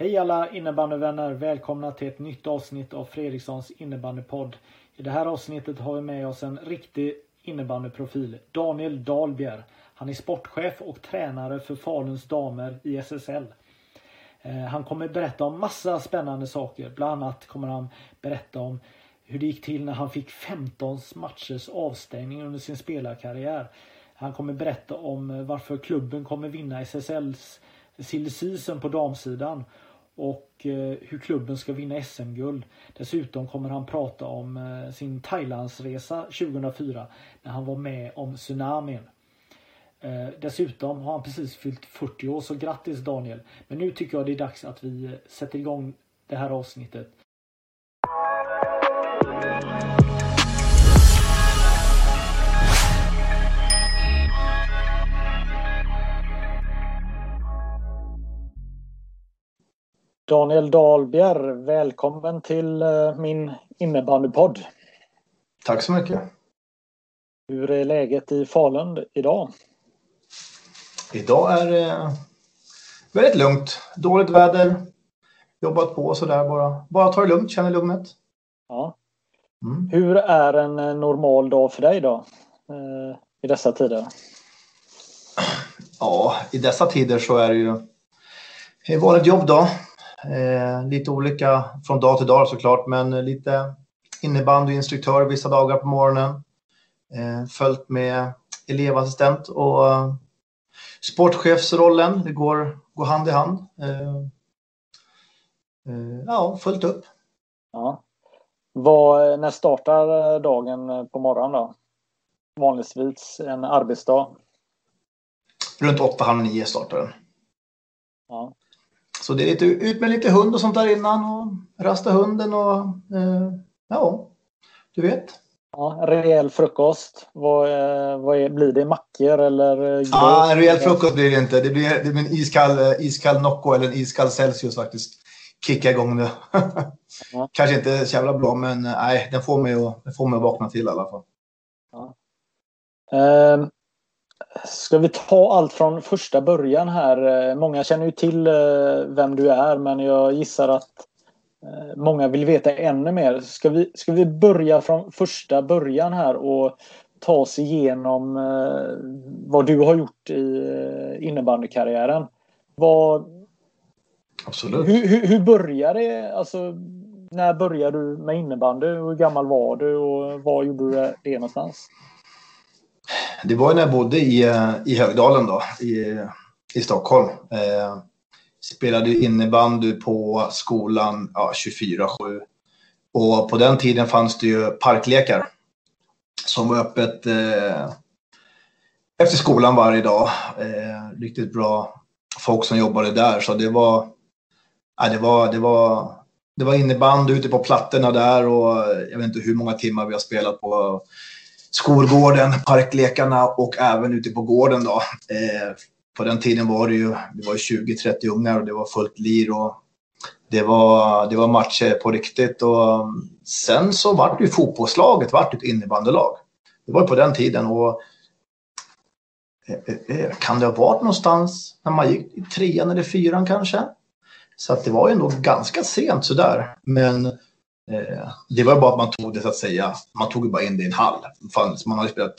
Hej alla innebandyvänner! Välkomna till ett nytt avsnitt av Fredrikssons innebandypodd. I det här avsnittet har vi med oss en riktig innebandyprofil, Daniel Dahlbjer. Han är sportchef och tränare för Faluns damer i SSL. Eh, han kommer berätta om massa spännande saker. Bland annat kommer han berätta om hur det gick till när han fick 15 matchers avstängning under sin spelarkarriär. Han kommer berätta om eh, varför klubben kommer vinna SSLs silly season på damsidan och eh, hur klubben ska vinna SM-guld. Dessutom kommer han prata om eh, sin Thailandsresa 2004 när han var med om tsunamin. Eh, dessutom har han precis fyllt 40 år så grattis Daniel. Men nu tycker jag det är dags att vi sätter igång det här avsnittet. Daniel Dahlbjer, välkommen till eh, min innebandypodd. Tack så mycket. Hur är läget i Falun idag? Idag är det väldigt lugnt. Dåligt väder. Jobbat på sådär bara. Bara ta det lugnt, känner lugnet. Ja. Mm. Hur är en eh, normal dag för dig då? Eh, I dessa tider? Ja, i dessa tider så är det ju ett vanligt jobb då. Eh, lite olika från dag till dag såklart, men lite innebandyinstruktör vissa dagar på morgonen. Eh, följt med elevassistent och uh, sportchefsrollen. Det går, går hand i hand. Eh, eh ja, fullt upp. Ja. Vad, när startar dagen på morgonen då? Vanligtvis en arbetsdag? Runt åtta, halv nio startar den. Ja. Så det är lite ut med lite hund och sånt där innan och rasta hunden och eh, ja, du vet. Ja, rejäl frukost. Vad, eh, vad är, blir det? Mackor eller? Eh, ja, en rejäl frukost blir det inte. Det blir, det blir en iskall, eh, iskall Nocco eller en iskall Celsius faktiskt. Kicka igång det. Ja. Kanske inte så jävla bra, men nej, den får mig att, den får mig att vakna till i alla fall. Ja. Um, Ska vi ta allt från första början här? Eh, många känner ju till eh, vem du är men jag gissar att eh, många vill veta ännu mer. Ska vi, ska vi börja från första början här och ta oss igenom vad du har gjort i innebandykarriären? Vad, Absolut. Hur, hur, hur började det? Alltså, när började du med innebandy? Hur gammal var du och var gjorde du det någonstans? Det var när jag bodde i, eh, i Högdalen då, i, i Stockholm. Eh, spelade innebandy på skolan ja, 24-7. Och på den tiden fanns det ju parklekar som var öppet eh, efter skolan varje dag. Eh, riktigt bra folk som jobbade där. Så det var, ja, det var, det var, det var innebandy ute på plattorna där och jag vet inte hur många timmar vi har spelat på skolgården, parklekarna och även ute på gården. Då. Eh, på den tiden var det ju, det var 20-30 ungar och det var fullt lir. Och det, var, det var matcher på riktigt. Och mm, sen så vart ju fotbollslaget vart ett innebandylag. Det var på den tiden. och eh, eh, eh, kan det ha varit någonstans när man gick i trean eller fyran kanske? Så att det var ju ändå ganska sent sådär. Men det var bara att man tog det så att säga, man tog bara in det i en hall. Man har ju spelat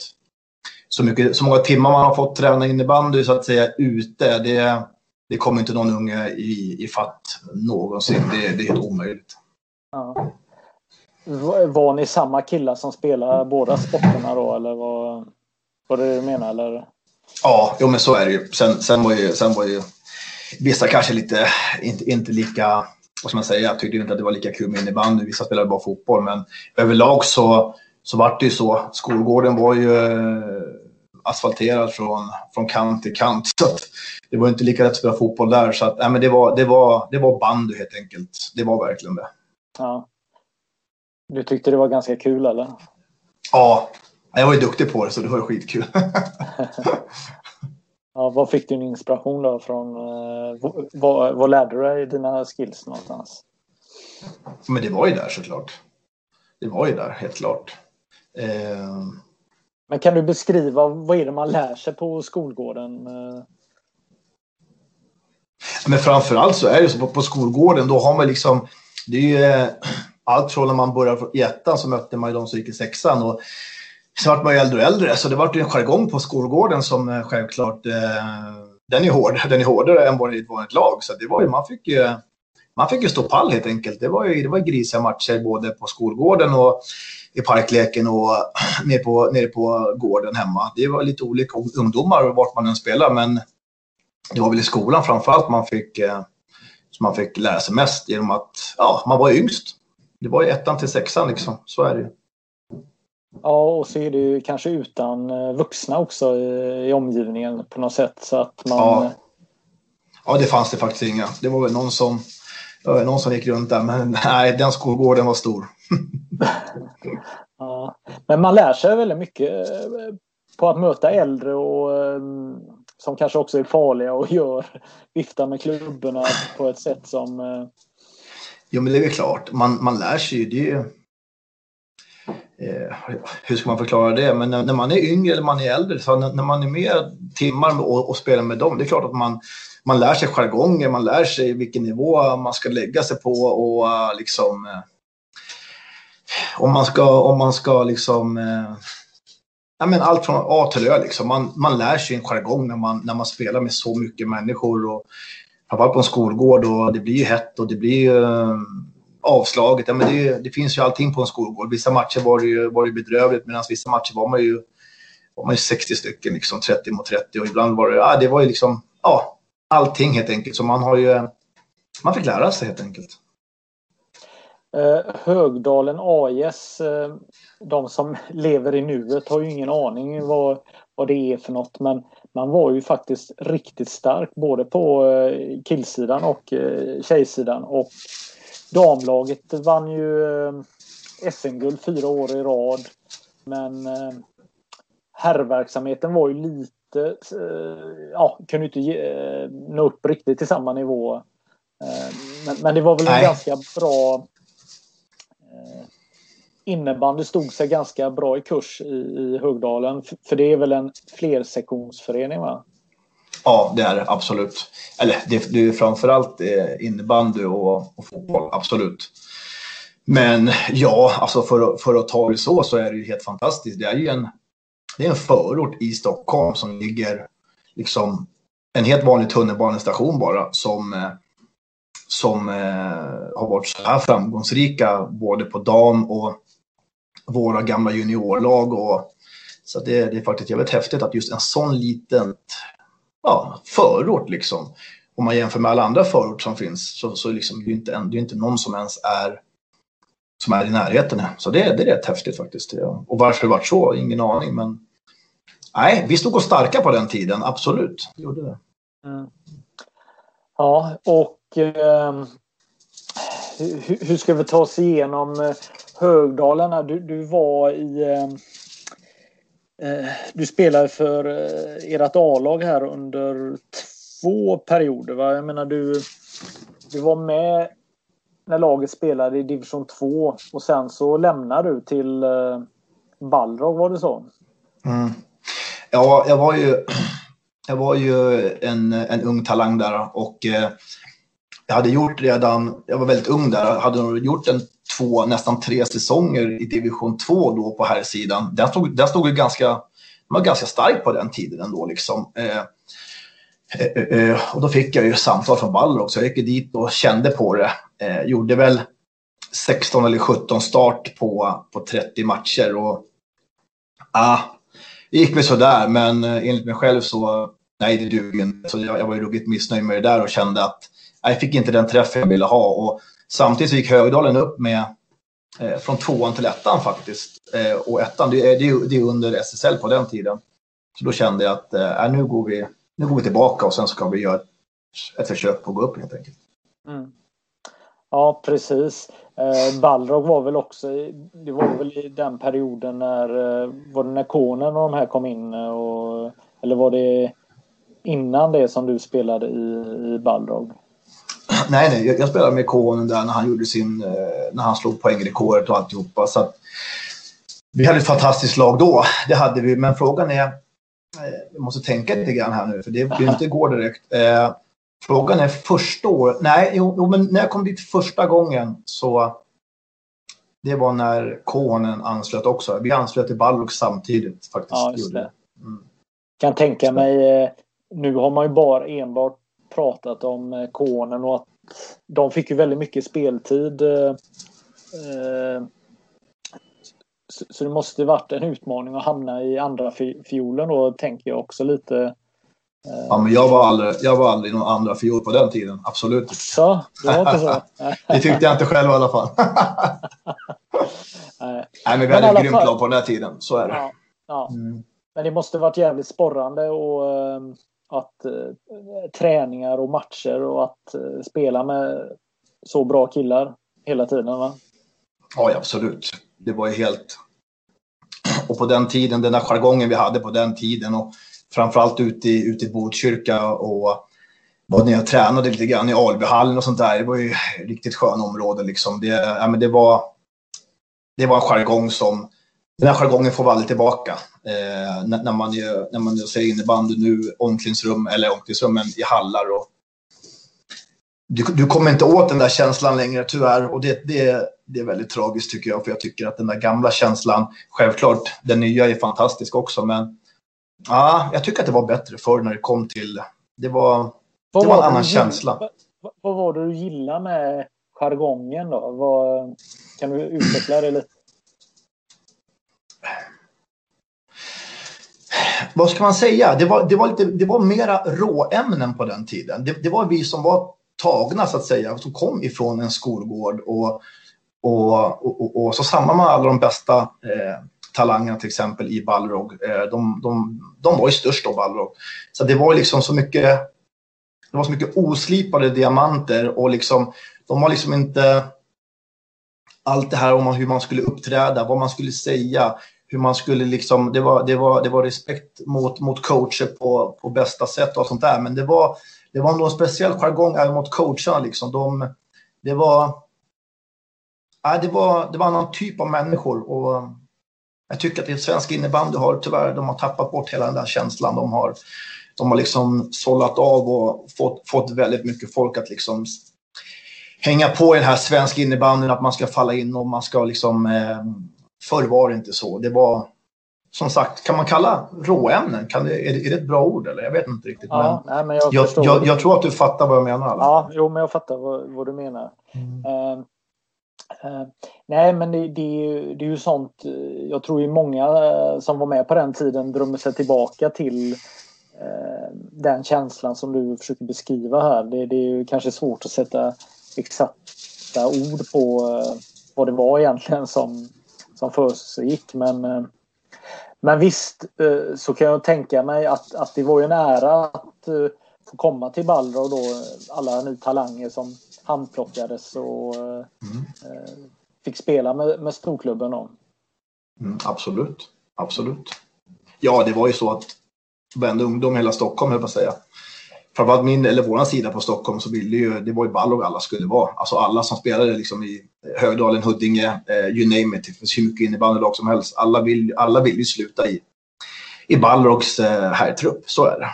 så, mycket, så många timmar man har fått träna innebandy så att säga ute. Det, det kommer inte någon unge i, i fatt någonsin. Det, det är helt omöjligt. Ja. Var ni samma killar som spelade båda sporterna då eller vad var det du menar eller? Ja, jo, men så är det ju. Sen, sen, var ju, sen var ju vissa kanske lite, inte, inte lika vad ska man säga, jag tyckte inte att det var lika kul med innebandy. Vissa spelade bara fotboll, men överlag så, så var det ju så. Skolgården var ju, asfalterad från, från kant till kant. Så det var inte lika lätt att spela fotboll där. Så att, nej, men det, var, det, var, det var bandy helt enkelt. Det var verkligen det. Ja. Du tyckte det var ganska kul eller? Ja, jag var ju duktig på det så det var skitkul. ja, vad fick du din inspiration då från? Eh, vad, vad lärde du dig dina skills någonstans? Men det var ju där såklart. Det var ju där, helt klart. Eh... Men kan du beskriva vad är det man lär sig på skolgården? Eh, Men framförallt så är det så på, på skolgården, då har man liksom, det är ju eh, allt från när man börjar i ettan så mötte man ju de som gick i sexan och Sen vart man ju äldre och äldre så det vart ju en jargong på skolgården som eh, självklart, eh, den är hård, den är hårdare än vad det var i ett vanligt lag så det var ju, man fick ju man fick ju stå pall helt enkelt. Det var ju det var grisiga matcher både på skolgården och i parkleken och nere på, nere på gården hemma. Det var lite olika ungdomar vart man än spelar men det var väl i skolan framförallt man fick, eh, som man fick lära sig mest genom att ja, man var yngst. Det var ju ettan till sexan liksom, så är det ju. Ja, och så är det ju kanske utan eh, vuxna också i, i omgivningen på något sätt så att man... Ja. ja, det fanns det faktiskt inga. Det var väl någon som någon som gick runt där, men nej, den skolgården var stor. ja, men man lär sig väldigt mycket eh, på att möta äldre och som kanske också är farliga och gör, viftar med klubborna på ett sätt som... Eh, jo, men det är väl klart. Man, man lär sig ju. Det eh, hur ska man förklara det? Men när, när, man är yngre eller man är äldre, så när, när man är med timmar och, och spelar med dem, det är klart att man, man lär sig jargonger, man lär sig vilken nivå man ska lägga sig på och uh, liksom uh, om man ska, om man ska liksom uh, ja, men allt från A till Ö liksom. Man, man lär sig en jargong när man, när man spelar med så mycket människor och framförallt på en skolgård och det blir ju hett och det blir ju avslaget. Ja, men det, det, finns ju allting på en skolgård. Vissa matcher var det ju, var det bedrövligt medan vissa matcher var man ju, var man ju 60 stycken, liksom 30 mot 30 och ibland var det, ja, det var ju liksom, ja, allting helt enkelt. Så man har ju, man fick lära sig helt enkelt. Eh, Högdalen AIS, eh, de som lever i nuet har ju ingen aning vad, vad det är för något men man var ju faktiskt riktigt stark både på eh, killsidan och eh, tjejsidan och damlaget vann ju SM-guld fyra år i rad men herrverksamheten var ju lite eh, ja, kunde inte ge, eh, nå upp riktigt till samma nivå. Eh, men, men det var väl en Nej. ganska bra innebandy stod sig ganska bra i kurs i, i Högdalen. För det är väl en flersektionsförening va? Ja, det är det absolut. Eller det, det är framförallt eh, innebandy och, och fotboll, absolut. Men ja, alltså för, för att ta det så så är det ju helt fantastiskt. Det är ju en, det är en förort i Stockholm som ligger liksom en helt vanlig tunnelbanestation bara som, eh, som eh, har varit så här framgångsrika både på dam och våra gamla juniorlag. Och, så det, det är faktiskt jävligt häftigt att just en sån liten ja, förort liksom. Om man jämför med alla andra förort som finns så, så liksom, det är inte, det är inte någon som ens är som är i närheten. Så det, det är rätt häftigt faktiskt. Och varför det vart så, ingen aning. Men nej, vi stod och starka på den tiden, absolut. gjorde det. Mm. Ja, och eh, hur, hur, ska vi ta oss igenom eh, Högdalen? Du, du var i... Eh, Eh, du spelade för eh, ert A-lag här under två perioder. Va? Jag menar, du, du var med när laget spelade i division 2 och sen så lämnar du till eh, Balrog, var det så? Mm. Ja, jag var ju, jag var ju en, en ung talang där och eh, jag hade gjort redan, jag var väldigt ung där, hade gjort en två, nästan tre säsonger i division 2 då på här sidan. Den stod, den stod ju ganska, den var ganska stark på den tiden ändå liksom. Eh, eh, eh, eh och då fick jag ju samtal från Baller också. jag gick dit och kände på det Eh, gjorde väl 16 eller 17 start på, på 30 matcher och ah, det gick väl sådär men eh, enligt mig själv så nej det duger inte. Så jag, jag var ju ruggigt missnöjd med det där och kände att jag fick inte den träffen jag ville ha och samtidigt gick Högdalen upp med eh, från tvåan till ettan faktiskt. Eh, och ettan, det, det, det är under SSL på den tiden. Så då kände jag att eh, äh, nu, går vi, nu går vi tillbaka och sen ska vi göra ett, ett försök på att gå upp helt enkelt. Mm. Ja, precis. Eh, Balrog var väl också, det var väl i den perioden när, eh, var det när Konen och de här kom in? Eh, och, eller var det innan det som du spelade i, i Balrog? Nej, nej, jag, jag spelade med Konen där när han gjorde sin, eh, när han slog poängrekordet och alltihopa. Så att, vi hade ett fantastiskt lag då, det hade vi, men frågan är, vi måste tänka lite grann här nu, för det blir inte går direkt. Eh, Frågan är första året. Nej, jo, jo, men när jag kom dit första gången så det var när Konen anslöt också. Vi anslöt till Balrog samtidigt faktiskt. Ja, just det. Mm. Kan tänka mig, eh, nu har man ju bara enbart pratat om eh, Konen och att de fick ju väldigt mycket speltid. Eh, så det måste varit en utmaning att hamna i andra fiolen då, tänker jag också lite. Ja, men jag var aldrig, jag var aldrig någon andra fiol på den tiden. Absolut inte. Så, det var inte så? det tyckte jag inte själv i alla fall. Nej. Nej, men vi hade ett grymt lag på den här tiden. Så är det. Ja, ja. Mm. Men det måste varit jävligt sporrande och att eh, träningar och matcher och att eh, spela med så bra killar hela tiden va? Ja, absolut. Det var ju helt... Och på den tiden, den där jargongen vi hade på den tiden och framförallt ute i, ute i Botkyrka och var nere och tränade lite grann i Albyhallen och sånt där. Det var ju riktigt sköna områden liksom. Det, ja, men det, var, det var en jargong som, den här jargongen får vi aldrig tillbaka. Eh, när, när, man, när man säger innebandy nu, omklädningsrum, eller omklädningsrummen i hallar och du, du, kommer inte åt den där känslan längre tyvärr och det, det, det är väldigt tragiskt tycker jag för jag tycker att den där gamla känslan, självklart den nya är fantastisk också men Ja, jag tycker att det var bättre förr när det kom till... Det var, det var en annan känsla. Vad, vad, var det du gillade med jargongen då? Vad, kan du utveckla det lite? Vad ska man säga? Det var, det var, lite, det var mera råämnen på den tiden. Det, det var vi som var tagna så att säga, som kom ifrån en skolgård och, och, och, och, och så samlade man alla de bästa eh, talangerna till exempel i Balrog. Eh, de, de, de var ju störst av Balrog. Så det var liksom så mycket det var så mycket oslipade diamanter och liksom de var liksom inte allt det här om hur man skulle uppträda, vad man skulle säga, hur man skulle liksom, det var, det var, det var respekt mot, mot coacher på, på bästa sätt och sånt där. Men det var, det var nog en speciell jargong även mot coacherna liksom. De, det var, nej, det var, det var en annan typ av människor och eh, jag tycker att det svenska innebandy har tyvärr, de har tappat bort hela den där känslan. De har, de har liksom sållat av och fått, fått väldigt mycket folk att liksom hänga på i den här svenska innebandyn, att man ska falla in och man ska liksom... Eh, förr var det inte så. Det var, som sagt, kan man kalla råämnen? Kan det, är, det, är det ett bra ord eller? Jag vet inte riktigt. Ja, men, nej, men jag, jag, jag, jag, tror att du fattar vad jag menar. Eller? Ja, jo, men jag fattar vad, vad du menar. Mm. Uh, Uh, nej, men det, det, är ju, det är ju sånt. Eh, jag tror ju många uh, som var med på den tiden drömmer sig tillbaka till uh, den känslan som du försöker beskriva här. Det, det är ju kanske svårt att sätta exakta ord på vad det var egentligen som, som försiggick. Men, men visst så kan jag tänka mig att, att det var ju en ära att få komma till Balra och då alla nu talanger som handplockades och mm. eh, fick spela med, med storklubben då. Mm, absolut, absolut. Ja, det var ju så att varenda ungdom i hela Stockholm, höll på att säga. Framförallt min, eller våran sida på Stockholm så ville ju, det var ju Balrog alla skulle vara. Alltså alla som spelade liksom i Högdalen, Huddinge, eh, you name it. Det finns hur mycket innebandylag som helst. Alla vill, alla vill ju sluta i, i Balrogs eh, herrtrupp, så är det.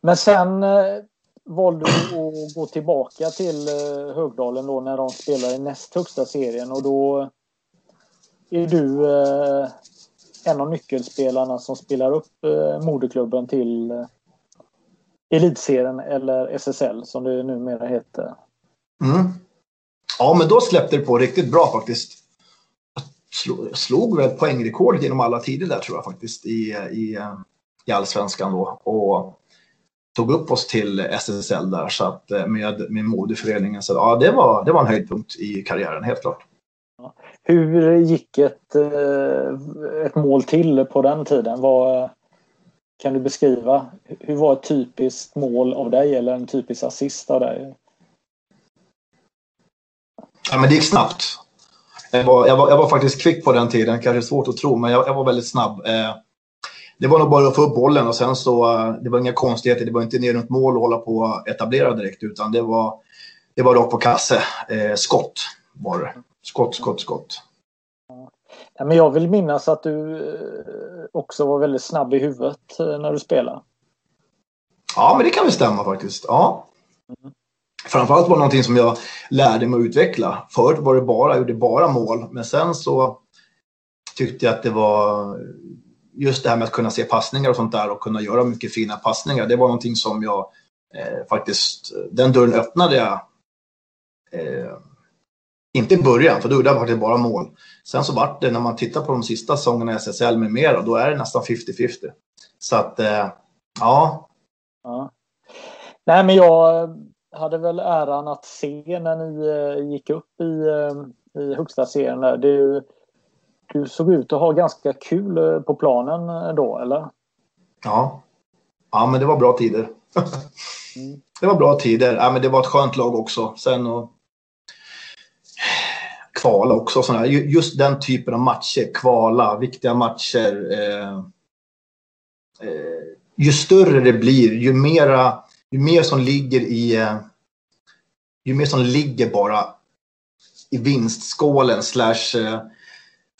Men sen eh, valde du att gå tillbaka till eh, Högdalen då när de spelar i näst högsta serien och då är du eh, en av nyckelspelarna som spelar upp eh, moderklubben till eh, elitserien eller SSL som det numera heter. Mm. Ja, men då släppte det på riktigt bra faktiskt. Jag slog, väl poängrekordet genom alla tider där tror jag faktiskt i, i, i allsvenskan då. Och tog upp oss till SSL där så att, eh, med, med modeföreningen. Så ja, det var, det var en höjdpunkt i karriären, helt klart. Hur gick ett, ett mål till på den tiden? Vad, kan du beskriva? Hur var ett typiskt mål av dig eller en typisk assist av dig? Ja, men det gick snabbt. Jag var, jag var, jag var faktiskt kvick på den tiden, kanske svårt att tro, men jag, jag var väldigt snabb. Eh, det var nog bara att få upp bollen och sen så, eh, det var inga konstigheter. Det var inte ner runt mål och hålla på att etablera direkt, utan det var, det var rakt på kasse. Eh, skott var det. Skott, skott, skott. Ja, men jag vill minnas att du också var väldigt snabb i huvudet när du spelade. Ja, men det kan väl stämma faktiskt. Ja. Mm. Framförallt var det någonting som jag lärde mig att utveckla. Förut var det bara, jag gjorde bara mål, men sen så tyckte jag att det var just det här med att kunna se passningar och sånt där och kunna göra mycket fina passningar. Det var någonting som jag eh, faktiskt, den dörren öppnade jag eh, inte i början, för då jag faktiskt bara mål. Sen så vart det, när man tittar på de sista säsongerna i SSL med mera, då är det nästan 50-50. Så att, eh, ja. ja. Nej, men jag hade väl äran att se när ni eh, gick upp i, eh, i högsta serien. Där. Du, du såg ut att ha ganska kul på planen då, eller? Ja. Ja, men det var bra tider. mm. Det var bra tider. Ja, men det var ett skönt lag också. Sen och kvala också. Sådana. Just den typen av matcher, kvala, viktiga matcher. Eh, eh, ju större det blir, ju mera ju mer som ligger i eh, ju mer som ligger bara i vinstskålen slash eh,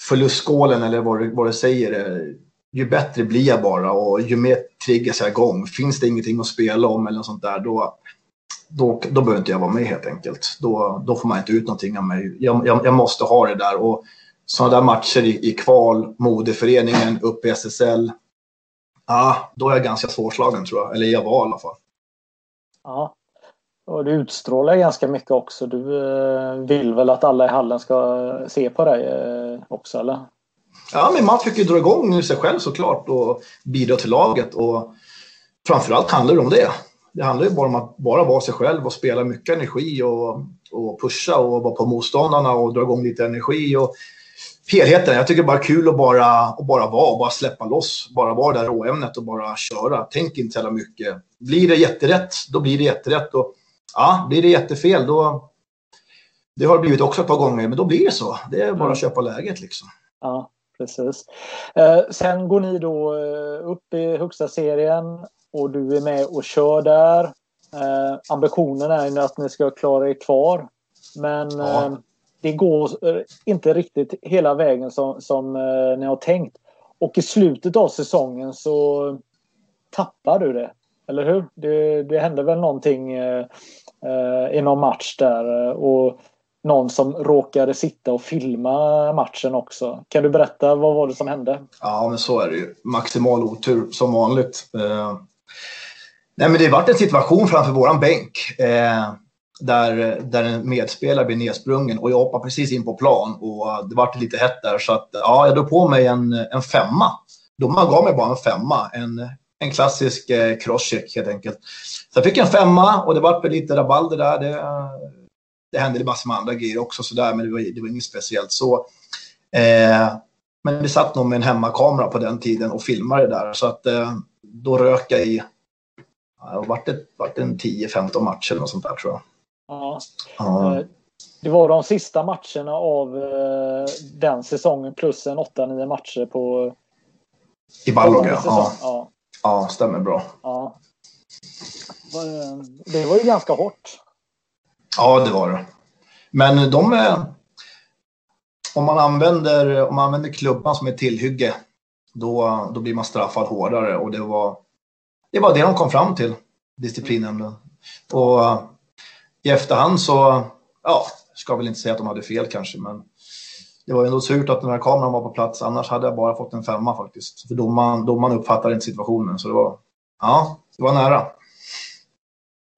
förlustskålen eller vad du, vad du säger eh, ju bättre blir jag bara och ju mer triggas jag igång. Finns det ingenting att spela om eller något sånt där då, då, då behöver inte jag vara med helt enkelt. Då, då får man inte ut någonting av mig. Jag, jag, jag måste ha det där och sådana där matcher i, i kval, modeföreningen, upp i SSL. Ja, då är jag ganska svårslagen tror jag. Eller jag var i alla fall. Ja. Och du utstrålar ganska mycket också. Du eh, vill väl att alla i hallen ska se på dig eh, också, eller? Ja, men man försöker dra igång sig själv såklart och bidra till laget. Och framförallt handlar det om det. Det handlar ju bara om att bara vara sig själv och spela mycket energi och, och pusha och vara på motståndarna och dra igång lite energi. Och helheten. Jag tycker det är bara kul att bara, att bara vara och bara släppa loss. Bara vara där råämnet och bara köra. Tänk inte så mycket. Blir det jätterätt, då blir det jätterätt. Och, ja, blir det jättefel, då... Det har blivit också ett par gånger, men då blir det så. Det är bara att köpa läget liksom. Ja, precis. Eh, sen går ni då eh, upp i högsta serien och du är med och kör där. Eh, ambitionen är ju att ni ska klara er kvar. Men ja. det går inte riktigt hela vägen som, som ni har tänkt. Och i slutet av säsongen så tappar du det. Eller hur? Det, det hände väl någonting eh i någon match där. Och någon som råkade sitta och filma matchen också. Kan du berätta vad var det som hände? Ja, men så är det ju. Maximal otur som vanligt. Eh, nej, men det varit en situation framför våran bänk. Eh, där, där en medspelare blir nedsprungen och jag hoppar precis in på plan och det vart lite hett där så att ja, jag drog på mig en, en femma. Domaren gav mig bara en femma, en, en klassisk eh, crosscheck helt enkelt. Så jag fick en femma och det vart lite rabalder där. Det, det hände massor med andra grejer också sådär, men det var, det var inget speciellt så. Eh, men vi satt nog med en hemmakamera på den tiden och filmade det där så att eh, då rök jag i Ja, det vart, det vart en 10-15 matcher eller något sånt där tror jag. Ja. ja. Eh, det var de sista matcherna av eh, den säsongen plus en 8-9 matcher på... I Balloga, ja. ja. Ja, stämmer bra. Ja. Det var ju ganska hårt. Ja, det var det. Men de... Eh, om man använder, om man använder klubban som ett tillhygge då, då blir man straffad hårdare och det var det var det de kom fram till, disciplinnämnden. Och eh, i efterhand så, ja, ska väl inte säga att de hade fel kanske, men det var ändå surt att den här kameran var på plats, annars hade jag bara fått en femma faktiskt. För domaren, domaren uppfattade inte situationen, så det var, ja, det var nära.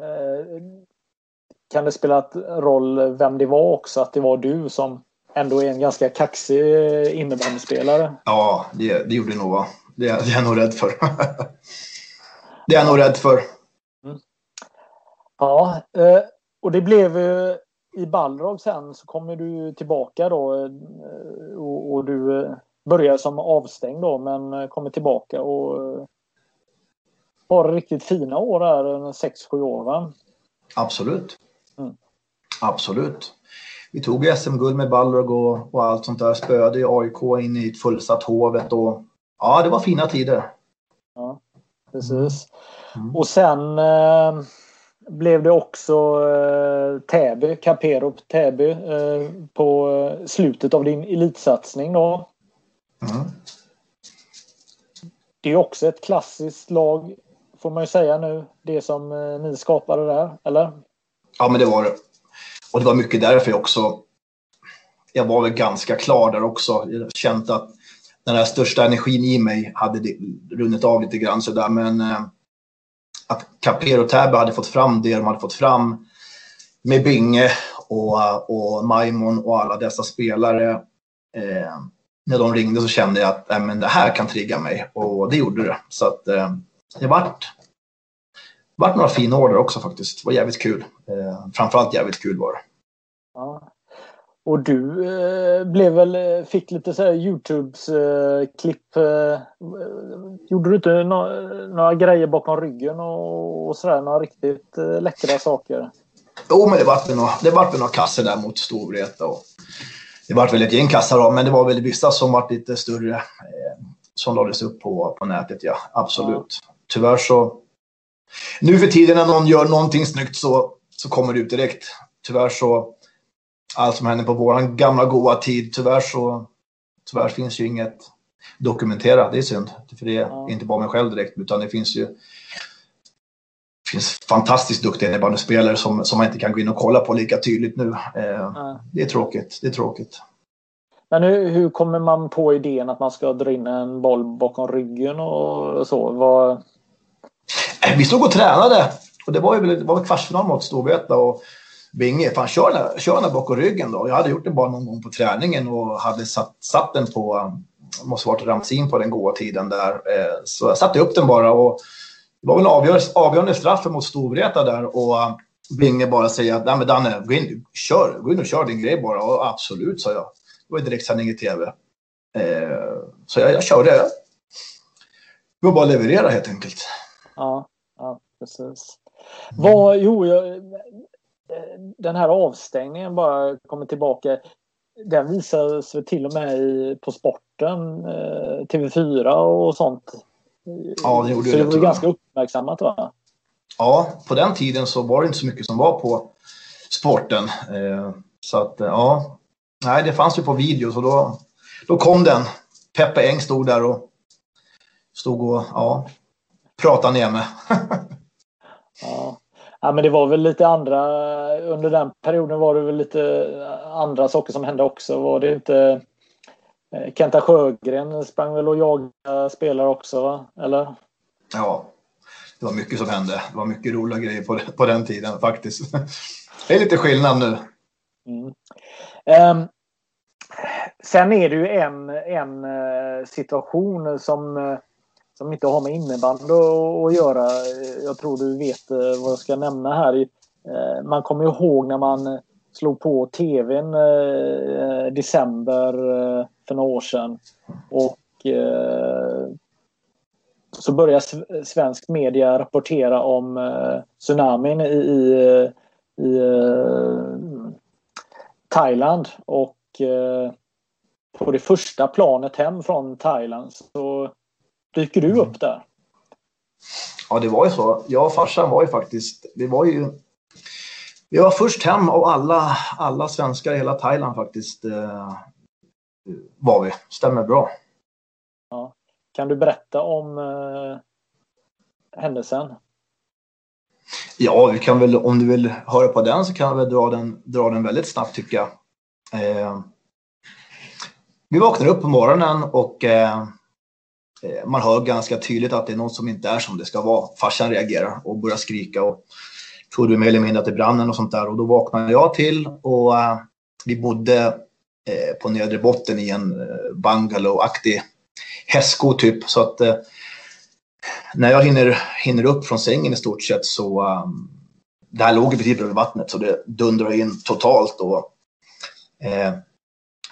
Eh, kan det spela roll vem det var också, att det var du som ändå är en ganska kaxig innebandyspelare? Ja, det, det gjorde det nog va. Det, det är jag nog rädd för. det är jag nog rädd för. Mm. Ja, eh, och det blev i Balrog sen så kommer du tillbaka då och, och du börjar som avstängd då men kommer tillbaka och har riktigt fina år här, 6-7 år va? Absolut. Mm. Absolut. Vi tog SM-guld med Balrog och, och, allt sånt där. Spöade i AIK in i ett fullsatt Hovet och ja, det var fina tider. Ja, precis. Mm. Och sen eh, blev det också eh, Täby, Capero Täby eh, på eh, slutet av din elitsatsning då. Mm. Det är också ett klassiskt lag får man ju säga nu. Det som eh, ni skapade där, eller? Ja, men det var det. Och det var mycket därför jag också... Jag var väl ganska klar där också. Jag kände att den här största energin i mig hade runnit av lite grann sådär. Men eh, att Capero och Täby hade fått fram det de hade fått fram med Binge och, eh, och Maimon och alla dessa spelare. Eh, när de ringde så kände jag att äh, men det här kan trigga mig och det gjorde det. Så att eh, det vart, vart några fina år också faktiskt. Det var jävligt kul. Eh, framförallt jävligt kul var det. Ja. Och du eh, blev väl, fick lite så här Youtubes eh, klipp. Eh, gjorde du inte no några grejer bakom ryggen och, och sådär? Några riktigt eh, läckra saker? Jo, men det vart väl några, det vart väl några kassor där mot Storvreta. Och det vart väl ett gäng kassar då, men det var väl vissa som vart lite större. Eh, som lades upp på, på nätet, ja. Absolut. Ja tyvärr så... Nu för tiden när någon gör någonting snyggt så, så kommer det ut direkt. Tyvärr så... Allt som hände på våran gamla goa tid, tyvärr så... Tyvärr finns ju inget dokumenterat. Det är synd. För det är ja. inte bara mig själv direkt, utan det finns ju... Det finns fantastiskt duktiga innebandyspelare som, som man inte kan gå in och kolla på lika tydligt nu. Eh, ja. Det är tråkigt. Det är tråkigt. Men hur, hur kommer man på idén att man ska dra in en boll bakom ryggen och så? Vad, Eh, vi stod och tränade och det var ju det var kvartsfinal mot Storvreta och Binge, fan kör den, kör den bakom ryggen då. Jag hade gjort det bara någon gång på träningen och hade satt, satt den på, um, måste varit Ramsin på den goda tiden där. Eh, så jag satte upp den bara och det var väl en avgörande, avgörande straff mot Storvreta där och um, Binge bara säger att, nej men Danne, gå in, kör, gå in och kör din grej bara. Och absolut, sa jag. Det var direktsändning i tv. Eh, så jag, jag körde. Det var bara att leverera helt enkelt. Ja, ja precis. Vad, jo, jag, den här avstängningen bara kommer tillbaka. Den visades till och med i, på sporten, eh, TV4 och sånt. Ja, det gjorde så det. var ganska uppmärksammat va? Ja, på den tiden så var det inte så mycket som var på sporten. Eh, så att ja, nej det fanns ju på video så då, då kom den. Peppe Eng stod där och stod och ja, prata ner med. ja. ja, men det var väl lite andra, under den perioden var det väl lite andra saker som hände också. Var det inte eh, Kenta Sjögren sprang väl och jagade spelare också, va? eller? Ja, det var mycket som hände. Det var mycket roliga grejer på, på den tiden faktiskt. Det är lite skillnad nu. Mm. Um, sen är det ju en, en uh, situation som uh, som inte har med innebandy att göra. Jag tror du vet eh, vad jag ska nämna här. Eh, man kommer ihåg när man slog på tvn eh, december för några år sedan. Och så börjar svensk media rapportera om tsunamin i, i, i Thailand. Och på det första planet hem från Thailand så Dyker du upp där? Ja, det var ju så. Jag och farsan var ju faktiskt, det var ju vi var först hem av alla, alla svenskar i hela Thailand faktiskt. Eh, var vi. Stämmer bra. Ja. Kan du berätta om eh, händelsen? Ja, vi kan väl, om du vill höra på den så kan väl dra den, dra den väldigt snabbt tycker jag. Eh, vi vaknade upp på morgonen och Eh, Eh, man hör ganska tydligt att det är något som inte är som det ska vara. Farsan reagerar och börjar skrika och trodde mer eller mindre att det brann och sånt där. Och då vaknade jag till och eh, vi bodde eh, på nedre botten i en bungalow-aktig hästsko typ. Så att när jag hinner, hinner upp från sängen i stort sett så, ehm, det här låg precis bredvid vattnet så det dundrade in totalt. Och, eh,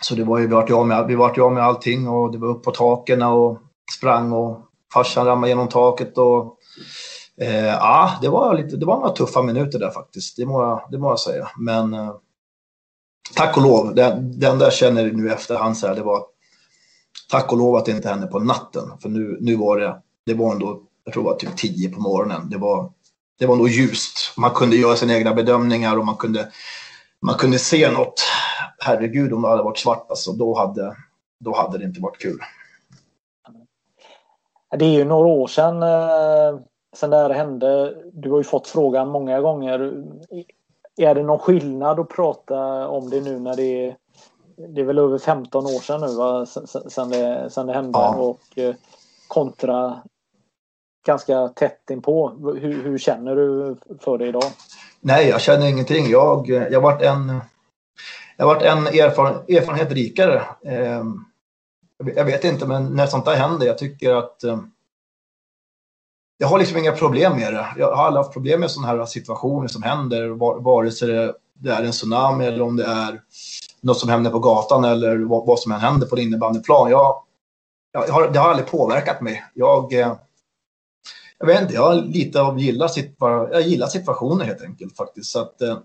så det var ju, vi vart ju av med, vi vart ju av med allting och det var upp på taken och sprang och farsan ramlade genom taket och eh, ja, det var lite, det var några tuffa minuter där faktiskt. Det må jag, det må jag säga. Men eh, tack och lov, det, det enda jag känner nu efterhand så här, det var tack och lov att det inte hände på natten. För nu, nu var det, det var ändå, jag tror det var typ 10 på morgonen. Det var, det var nog ljust. Man kunde göra sina egna bedömningar och man kunde, man kunde se något. Herregud, om det hade varit svart alltså, då hade, då hade det inte varit kul. Det är ju några år sedan, eh, sedan det här hände. Du har ju fått frågan många gånger. Är det någon skillnad att prata om det nu när det är det är väl över 15 år sedan nu va? Sen, det, sen det hände ja. och eh, kontra ganska tätt inpå. Hur, hur känner du för det idag? Nej, jag känner ingenting. Jag, jag varit en, jag varit en erfaren, erfarenhet rikare. Eh, jag vet inte, men när sånt där händer, jag tycker att eh, jag har liksom inga problem med det. Jag har aldrig haft problem med sådana här situationer som händer, vare sig det är en tsunami eller om det är något som händer på gatan eller vad, vad som än händer på en innebandyplan. Jag, jag har, det har aldrig påverkat mig. Jag, eh, jag vet inte, jag lite av gillar, situa jag gillar situationer helt enkelt faktiskt. Så att, eh,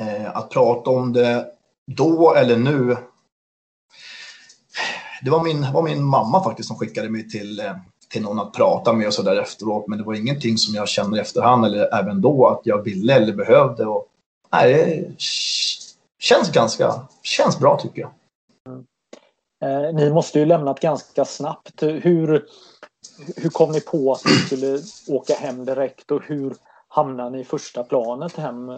eh att prata om det då eller nu. Det var min, var min mamma faktiskt som skickade mig till, eh, till någon att prata med och så där efteråt. Men det var ingenting som jag kände i efterhand eller även då att jag ville eller behövde. Och, nej, det känns ganska, känns bra tycker jag. Mm. Eh, ni måste ju lämnat ganska snabbt. Hur, hur kom ni på att ni skulle åka hem direkt och hur hamnade ni i första planet hem?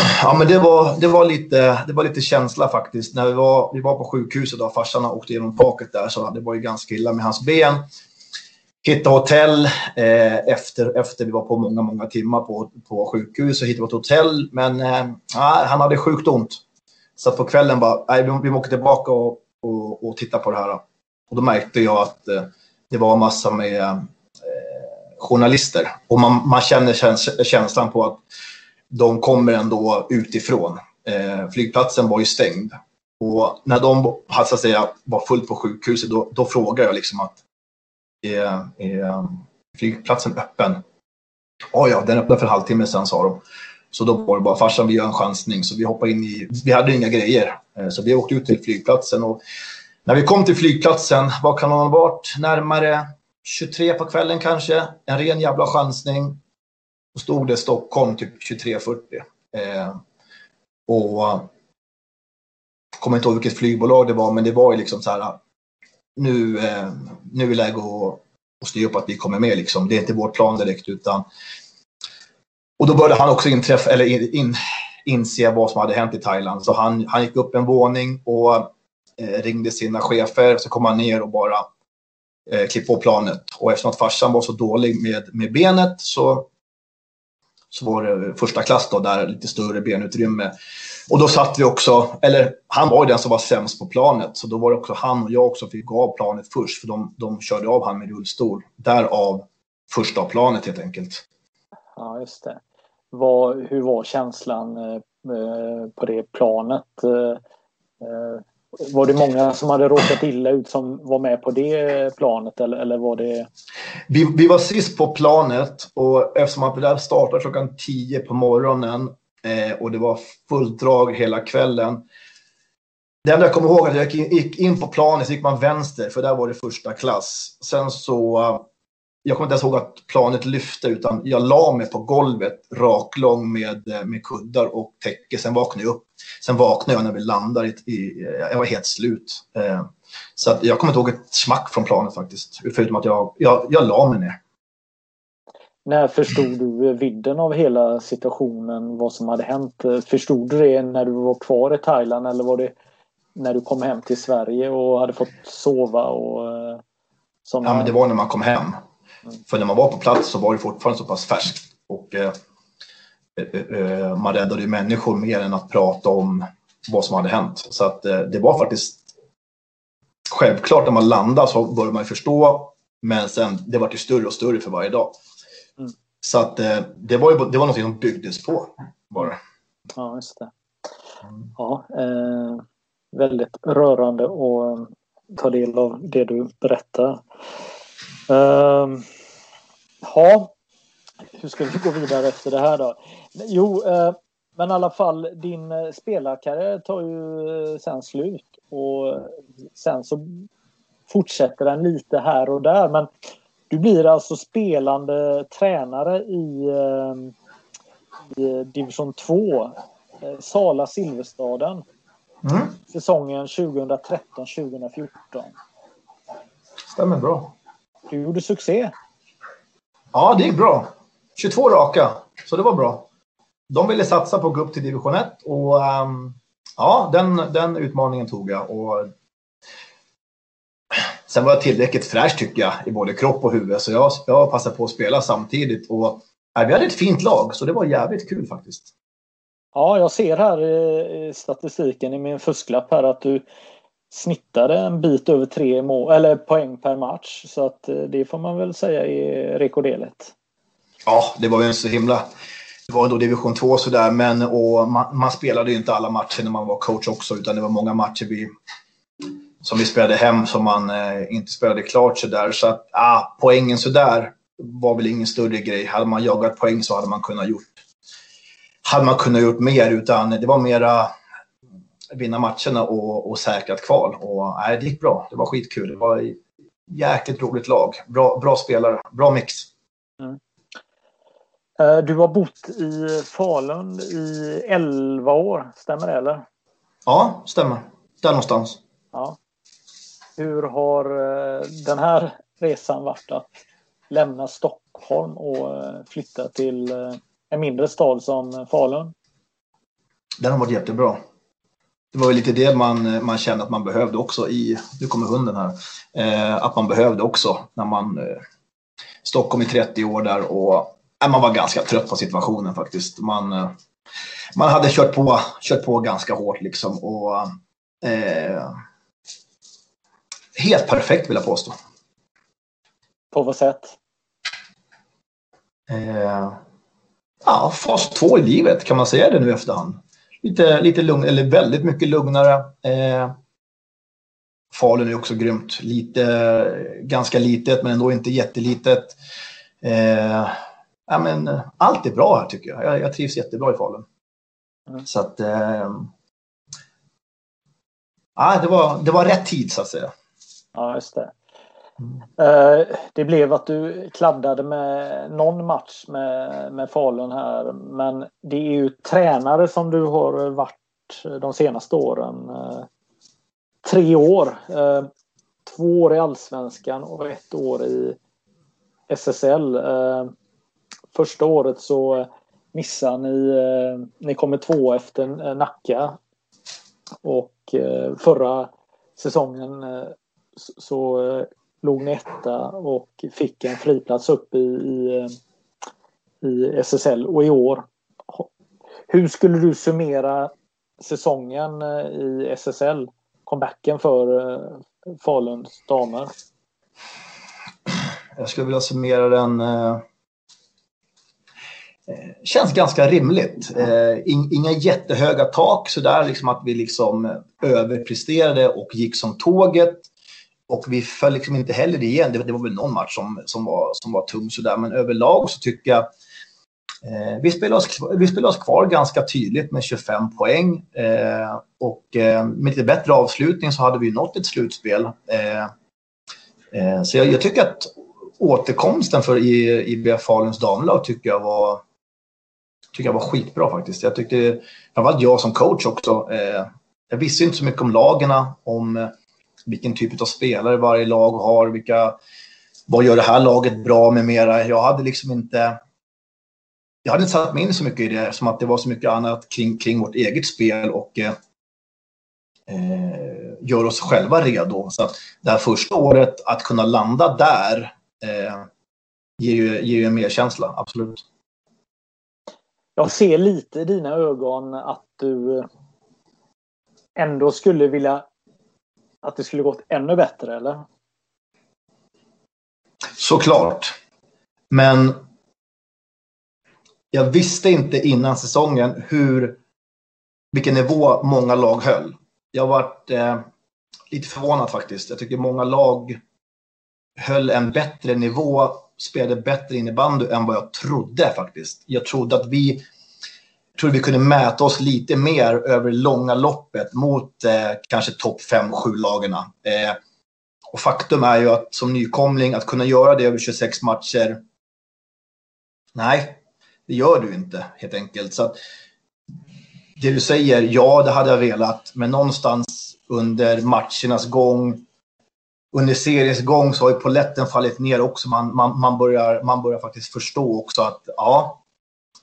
Ja, men det var, det var, lite, det var lite känsla faktiskt. När vi var, vi var på sjukhuset och farsan åkte genom taket där så det var ju ganska illa med hans ben. Hittade hotell eh, efter, efter vi var på många, många timmar på, på sjukhus och hittade ett hotell. Men eh, han hade sjukt ont. Så på kvällen bara, nej, vi, vi åker tillbaka och, och, och titta på det här. Och då märkte jag att eh, det var massa med eh, journalister. Och man, man känner käns känslan på att de kommer ändå utifrån. Eh, flygplatsen var ju stängd. Och när de alltså, så att säga, var fullt på sjukhuset, då, då frågade jag liksom att är, är flygplatsen öppen? Oh ja, den öppnade för en halvtimme sedan sa de. Så då var det bara farsan, vi gör en chansning. Så vi hoppade in i, vi hade inga grejer. Eh, så vi åkte ut till flygplatsen och när vi kom till flygplatsen, vad kan det ha varit? Närmare 23 på kvällen kanske. En ren jävla chansning. Då stod det Stockholm typ 23.40. Eh, och jag kommer inte ihåg vilket flygbolag det var, men det var ju liksom så här. Nu, eh, nu är det läge att, att styra upp att vi kommer med liksom. Det är inte vårt plan direkt utan. Och då började han också inträffa, eller in, in, inse vad som hade hänt i Thailand. Så han, han gick upp en våning och Eh, ringde sina chefer, så kom han ner och bara eh, klippte på planet. Och eftersom att farsan var så dålig med, med benet så, så var det första klass då, där lite större benutrymme. Och då satt vi också, eller han var ju den som var sämst på planet, så då var det också han och jag också fick gå av planet först, för de, de körde av han med rullstol. Därav första planet helt enkelt. Ja, just det. Var, hur var känslan eh, eh, på det planet? Eh, eh var det många som hade råkat illa ut som var med på det planet eller, eller var det? Vi, vi var sist på planet och eftersom att det där startade klockan 10 på morgonen eh, och det var fullt drag hela kvällen. Det enda jag kommer ihåg är att jag gick in på planet så gick man vänster för där var det första klass. Sen så jag kommer inte ens ihåg att planet lyfte utan jag la mig på golvet raklång med, eh, med kuddar och täcke. Sen vaknade jag upp. Sen vaknade jag när vi landade. I, i, jag var helt slut. Eh, så att jag kommer inte ihåg ett smack från planet faktiskt. Förutom att jag, jag, jag la mig ner. När förstod du vidden av hela situationen? Vad som hade hänt? Förstod du det när du var kvar i Thailand eller var det när du kom hem till Sverige och hade fått sova? Och, eh, såna... Ja, men det var när man kom hem. För när man var på plats så var det fortfarande så pass färskt. Och, eh, eh, eh, man räddade ju människor mer än att prata om vad som hade hänt. Så att det var faktiskt självklart när man landade så började man förstå. Men sen det var ju större och större för varje dag. Mm. Så att det var ju det var något som byggdes på. Bara. Ja, just det. Ja, eh, väldigt rörande att ta del av det du berättar. Eh, ja, hur ska vi gå vidare efter det här då? Jo, eh, men i alla fall din eh, spelarkarriär tar ju eh, sen slut och sen så fortsätter den lite här och där. Men du blir alltså spelande tränare i, eh, i division 2, Sala Silverstaden. Mm. Säsongen 2013-2014. Stämmer bra. Du gjorde succé. Ja, det gick bra. 22 raka, så det var bra. De ville satsa på att gå upp till division 1 och um, ja, den, den utmaningen tog jag. Och sen var jag tillräckligt fräsch tycker jag i både kropp och huvud så jag, jag passade på att spela samtidigt. Och, ja, vi hade ett fint lag så det var jävligt kul faktiskt. Ja, jag ser här i statistiken i min fusklapp här att du snittade en bit över tre mål, eller poäng per match. Så att eh, det får man väl säga är rekorderligt. Ja, det var ju en så himla... Det var då division 2 sådär, men och man, man, spelade ju inte alla matcher när man var coach också, utan det var många matcher vi, som vi spelade hem som man eh, inte spelade klart sådär. Så att, ah, poängen sådär var väl ingen större grej. Hade man jagat poäng så hade man kunnat gjort hade man kunnat gjort mer, utan det var mera vinna matcherna och, och säkrat kval. Och, nej, det gick bra. Det var skitkul. Det var ett jäkligt roligt lag. Bra, bra spelare. Bra mix. Mm. Du har bott i Falun i 11 år, stämmer det eller? Ja, stämmer. Där någonstans. Ja. Hur har eh, den här resan varit att lämna Stockholm och eh, flytta till en mindre stad som Falun? Den har varit jättebra. Det var lite det man, man kände att man behövde också i, nu kommer hunden här, eh, att man behövde också när man eh, Stockholm i 30 år där och eh, man var ganska trött på situationen faktiskt. Man, eh, man hade kört på, kört på ganska hårt liksom och eh, helt perfekt vill jag påstå. På vad sätt? Eh, ja, fas två i livet, kan man säga det nu i efterhand? Lite, lite lugn, eller väldigt mycket lugnare. Eh, Falun är också grymt. Lite, ganska litet, men ändå inte jättelitet. Eh, ja, men, allt är bra här tycker jag. Jag, jag trivs jättebra i Falun. Mm. Så att... Eh, ja, det, var, det var rätt tid så att säga. Ja, just det. Mm. Det blev att du kladdade med någon match med, med Falun här. Men det är ju tränare som du har varit de senaste åren. Eh, tre år. Eh, två år i Allsvenskan och ett år i SSL. Första året så missade ni. Ni kommer två efter Nacka. Och förra säsongen så låg ni etta och fick en friplats upp i, i, eh, i SSL. Och i år, hur skulle du summera säsongen eh, i SSL? Comebacken för eh, Faluns damer? Jag skulle vilja summera den eh, känns ganska rimligt. inga jättehöga tak sådär, liksom att vi liksom överpresterade och gick som tåget. Och vi föll liksom inte heller igen. Det, det, var väl någon match som, som, var, som var tung sådär. Men överlag så tycker jag eh, vi, spelade oss, vi spelade oss kvar ganska tydligt med 25 poäng. Eh, och eh, med lite bättre avslutning så hade vi nått ett slutspel. Eh, eh, så jag, jag, tycker att återkomsten för IBF Faluns damlag tycker jag var tycker jag var skitbra faktiskt. Jag tyckte, framförallt jag som coach också, eh, jag visste inte så mycket om lagarna, om vilken typ av spelare varje lag har, vilka, vad gör det här laget bra med mera. Jag hade liksom inte jag hade inte satt mig in så mycket i det som att det var så mycket annat kring, kring vårt eget spel och eh, eh, gör oss själva redo. Så att det här första året, att kunna landa där eh, ger, ju, ger ju en merkänsla, absolut. Jag ser lite i dina ögon att du eh, ändå skulle vilja att det skulle gått ännu bättre, eller? Såklart. Men jag visste inte innan säsongen hur, vilken nivå många lag höll. Jag varit eh, lite förvånad faktiskt. Jag tycker många lag höll en bättre nivå, spelade bättre innebandy än vad jag trodde faktiskt. Jag trodde att vi tror vi kunde mäta oss lite mer över långa loppet mot eh, kanske topp 5-7 lagarna. Eh, och faktum är ju att som nykomling, att kunna göra det över 26 matcher, nej, det gör du inte helt enkelt. Så att, det du säger, ja, det hade jag velat, men någonstans under matchernas gång, under seriens gång så har ju poletten fallit ner också. Man, man, man, börjar, man börjar faktiskt förstå också att ja,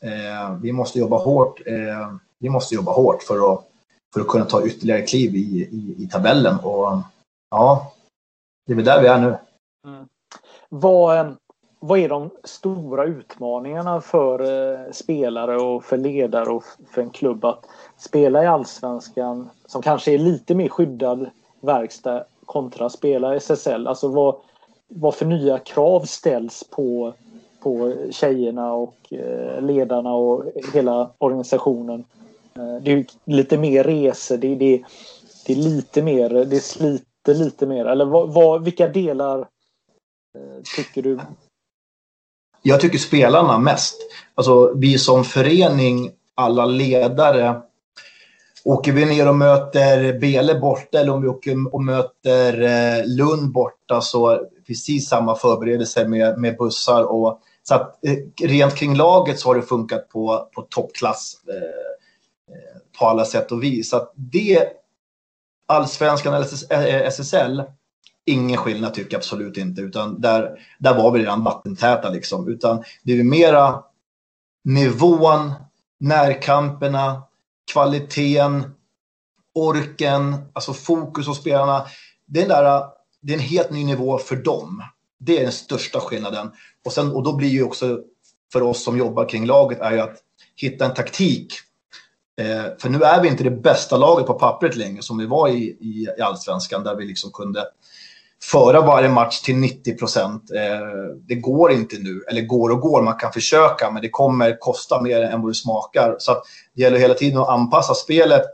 Eh, vi måste jobba hårt. Eh, vi måste jobba hårt för att, för att kunna ta ytterligare kliv i, i, i tabellen. Och ja, det är väl där vi är nu. Mm. Vad, eh, vad är de stora utmaningarna för eh, spelare och för ledare och för en klubb att spela i allsvenskan som kanske är lite mer skyddad verkstad kontra spela i SSL? Alltså vad, vad för nya krav ställs på, på tjejerna och eh, ledarna och hela organisationen? Eh, det är lite mer resor, det, det, det är lite mer, det sliter lite mer. Eller vad, vad, vilka delar eh, tycker du jag tycker spelarna mest. Alltså vi som förening, alla ledare. Åker vi ner och möter Bele borta eller om vi åker och möter Lund borta så precis samma förberedelser med, med bussar. Och, så att eh, rent kring laget så har det funkat på, på toppklass eh, eh på alla sätt och vis. Så att det, allsvenskan eller SSL eh, ingen skillnad tycker jag absolut inte. Utan där, där var vi redan vattentäta liksom. Utan det är mera nivån, närkamperna, kvaliteten, orken, alltså fokus hos spelarna. Det är, där, det är en helt ny nivå för dem. Det är den största skillnaden. Och, sen, och då blir ju också för oss som jobbar kring laget är ju att hitta en taktik. Eh, för nu är vi inte det bästa laget på pappret längre som vi var i, i, i allsvenskan där vi liksom kunde föra varje match till 90 procent. Eh, det går inte nu, eller går och går, man kan försöka, men det kommer kosta mer än vad det smakar. Så att det gäller hela tiden att anpassa spelet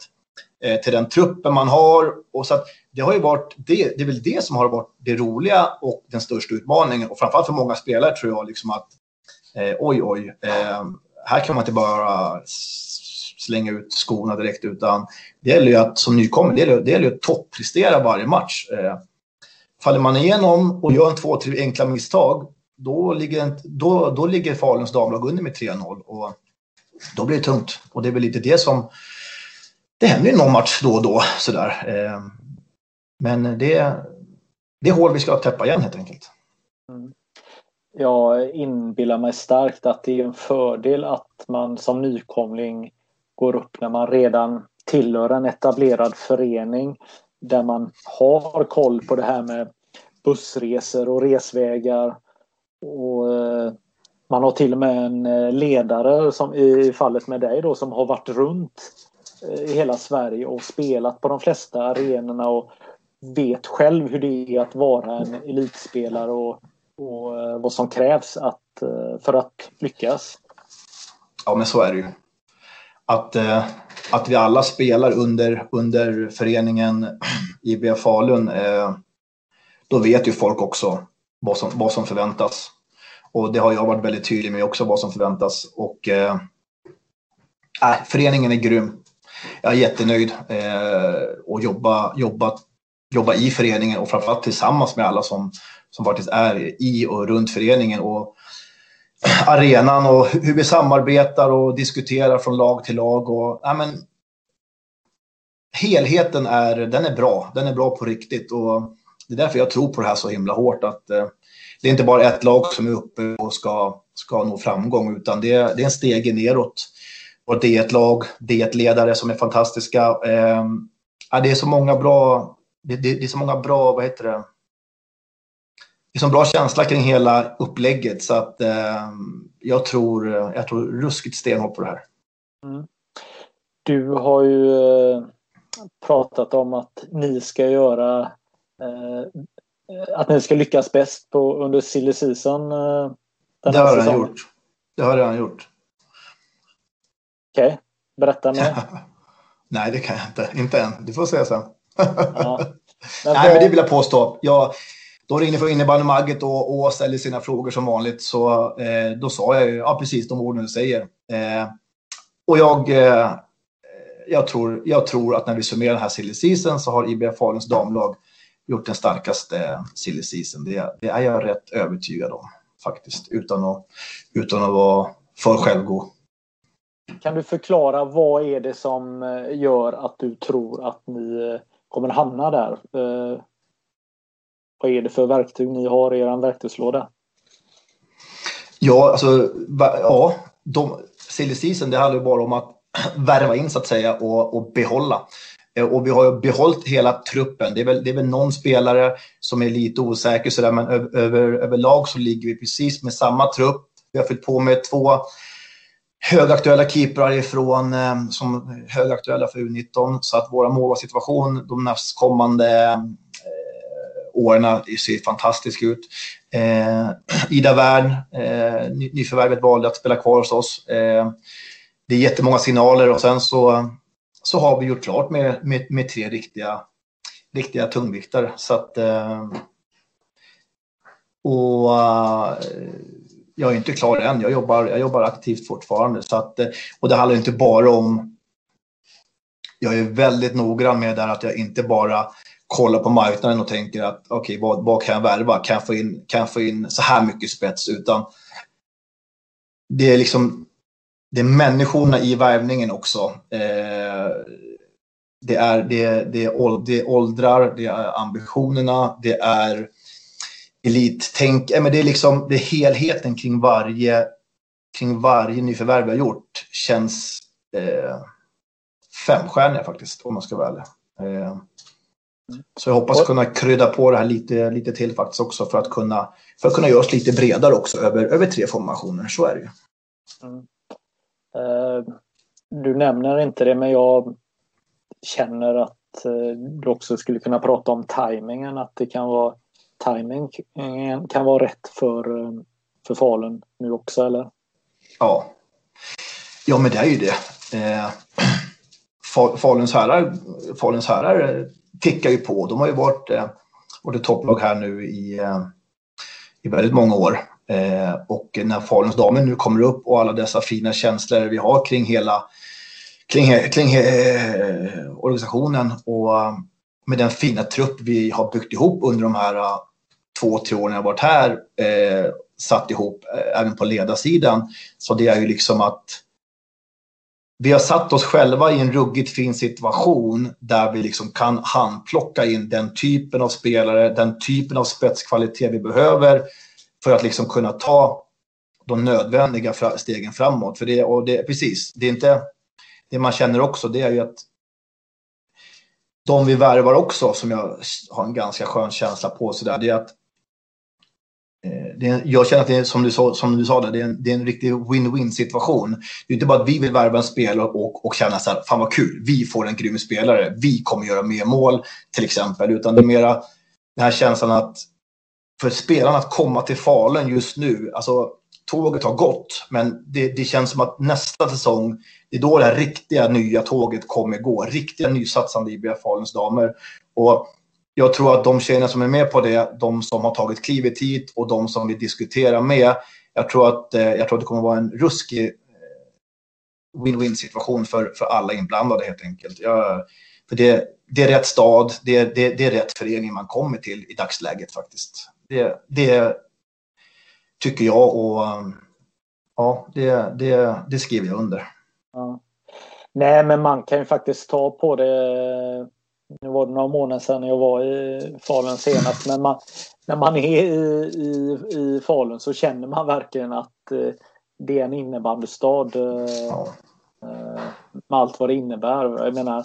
eh, till den truppen man har. Och så att det har ju varit, det, det är väl det som har varit det roliga och den största utmaningen. Och framförallt för många spelare tror jag liksom att eh, oj, oj, eh, här kan man inte bara slänga ut skorna direkt, utan det gäller ju att som nykomling, det gäller, det gäller att topprestera varje match. Eh, Faller man igenom och gör en två, tre enkla misstag, då ligger, då, då ligger Faluns damlag under med 3-0 och då blir det tungt. Och det är väl lite det som... Det händer ju någon match då och då sådär. Eh, men det, det är hål vi ska täppa igen helt enkelt. Mm. Jag inbillar mig starkt att det är en fördel att man som nykomling går upp när man redan tillhör en etablerad förening där man har koll på det här med bussresor och resvägar. Och eh, man har till och med en eh, ledare som i fallet med dig då som har varit runt eh, i hela Sverige och spelat på de flesta arenorna och vet själv hur det är att vara en elitspelare och, och eh, vad som krävs att, eh, för att lyckas. Ja men så är det ju. Att eh, att vi alla spelar under, under föreningen IBF Falun, då vet ju folk också vad som, vad som förväntas. Och det har jag varit väldigt tydlig med också, vad som förväntas. Och eh, äh, föreningen är grym. Jag är jättenöjd eh, och jobba, jobbat jobba i föreningen och framförallt tillsammans med alla som, som faktiskt är i och runt föreningen. Och arenan och hur vi samarbetar och diskuterar från lag till lag. Och, ja, men, helheten är, den är bra. Den är bra på riktigt. Och det är därför jag tror på det här så himla hårt. Att, eh, det är inte bara ett lag som är uppe och ska, ska nå framgång, utan det är, det är en steg neråt. Och det är ett lag, det är ett ledare som är fantastiska. Eh, det är så många bra, det, det, det är så många bra, vad heter det? det är så bra känsla kring hela upplägget så att eh, jag, tror, jag tror ruskigt stenhårt på det här. Mm. Du har ju eh, pratat om att ni ska göra eh, att ni ska lyckas bäst på, under silly season. Eh, det har han gjort. Det har han gjort. Okej, okay. berätta mer. Nej, det kan jag inte. Inte än. Du får säga sen. ja. Nej, men det vill jag påstå. Jag, då ringde för innebandymagget och, och ställde sina frågor som vanligt. Så eh, då sa jag ju, ja precis de orden du säger. Eh, och jag, eh, jag, tror, jag tror att när vi summerar den här silly season så har IBF Faluns damlag gjort den starkaste silly season. Det, det, är jag rätt övertygad om faktiskt, utan att, utan att vara för självgod. Kan du förklara vad är det som eh, gör att du tror att ni eh, kommer hamna där? Eh, vad är det för verktyg ni har i er verktygslåda? Ja, alltså, ja, de, silly season, det handlar ju bara om att värva in så att säga och, och behålla. Eh, och vi har ju behållit hela truppen. Det är, väl, det är väl någon spelare som är lite osäker sådär, men över, överlag så ligger vi precis med samma trupp. Vi har fyllt på med två högaktuella keeprar ifrån, eh, som högaktuella för U19. Så att våra målvaktssituation de nästkommande eh, åren ser fantastisk ut. Eh, Ida Wern, eh, nyförvärvet, valde att spela kvar hos oss. Eh, det är jättemånga signaler och sen så, så har vi gjort klart med, med, med tre riktiga, riktiga tungviktare. Så att, eh, och eh, jag är inte klar än. Jag jobbar, jag jobbar aktivt fortfarande. Så att, eh, och det handlar inte bara om... Jag är väldigt noggrann med där att jag inte bara kollar på marknaden och tänker att okej, okay, vad, vad, kan jag värva? Kan jag, få in, kan jag få in så här mycket spets? Utan det är liksom det är människorna i värvningen också. Eh, det, är, det, det, är, det är åldrar, det är ambitionerna, det är elittänk. Men det är liksom det är helheten kring varje, kring varje nyförvärv vi har gjort känns eh, femstjärniga faktiskt, om man ska vara ärlig. Eh, så jag hoppas kunna krydda på det här lite, lite till faktiskt också för att kunna, för att kunna göra oss lite bredare också över, över tre formationer. Så är det ju. Mm. Uh, du nämner inte det men jag känner att uh, du också skulle kunna prata om tajmingen. Att det kan vara timingen eh, kan vara rätt för, eh, för Falun nu också eller? Ja. Ja men det är ju det. Eh, Faluns herrar, Faluns herrar tickar ju på. De har ju varit, eh, varit topplag här nu i, eh, i väldigt många år. Eh, och när Faluns damer nu kommer upp och alla dessa fina känslor vi har kring hela kring, kring eh, organisationen och eh, med den fina trupp vi har byggt ihop under de här två, tre år när jag varit här, eh, satt ihop eh, även på ledarsidan. Så det är ju liksom att vi har satt oss själva i en ruggigt fin situation där vi liksom kan handplocka in den typen av spelare, den typen av spetskvalitet vi behöver för att liksom kunna ta de nödvändiga stegen framåt. För det, och det, precis, det är inte, det man känner också det är ju att de vi värvar också, som jag har en ganska skön känsla på, så där, det är att Eh, det är, jag känner att det är som du sa, som du sa det, det är en, det är en riktig win-win situation. Det är inte bara att vi vill värva en spelare och, och känna så här, fan vad kul, vi får en grym spelare, vi kommer göra mer mål till exempel, utan det är mera den här känslan att för spelarna att komma till Falun just nu, alltså tåget har gått, men det, det känns som att nästa säsong, det är då det här riktiga nya tåget kommer gå, riktiga nysatsande IBF Faluns damer. Och jag tror att de tjejerna som är med på det, de som har tagit klivet hit och de som vi diskuterar med, jag tror att, eh, jag tror att det kommer vara en ruskig eh, win-win situation för, för alla inblandade helt enkelt. Jag, för det, det är rätt stad, det, det, det är rätt förening man kommer till i dagsläget faktiskt. Det, det tycker jag och ehm, ja, det, det, det skriver jag under. Ja. Nej, men man kan ju faktiskt ta på det nu var det några månader sedan jag var i Falun senast, men man, när man är i, i, i Falun så känner man verkligen att eh, det är en innebandystad eh, eh, med allt vad det innebär. Jag menar,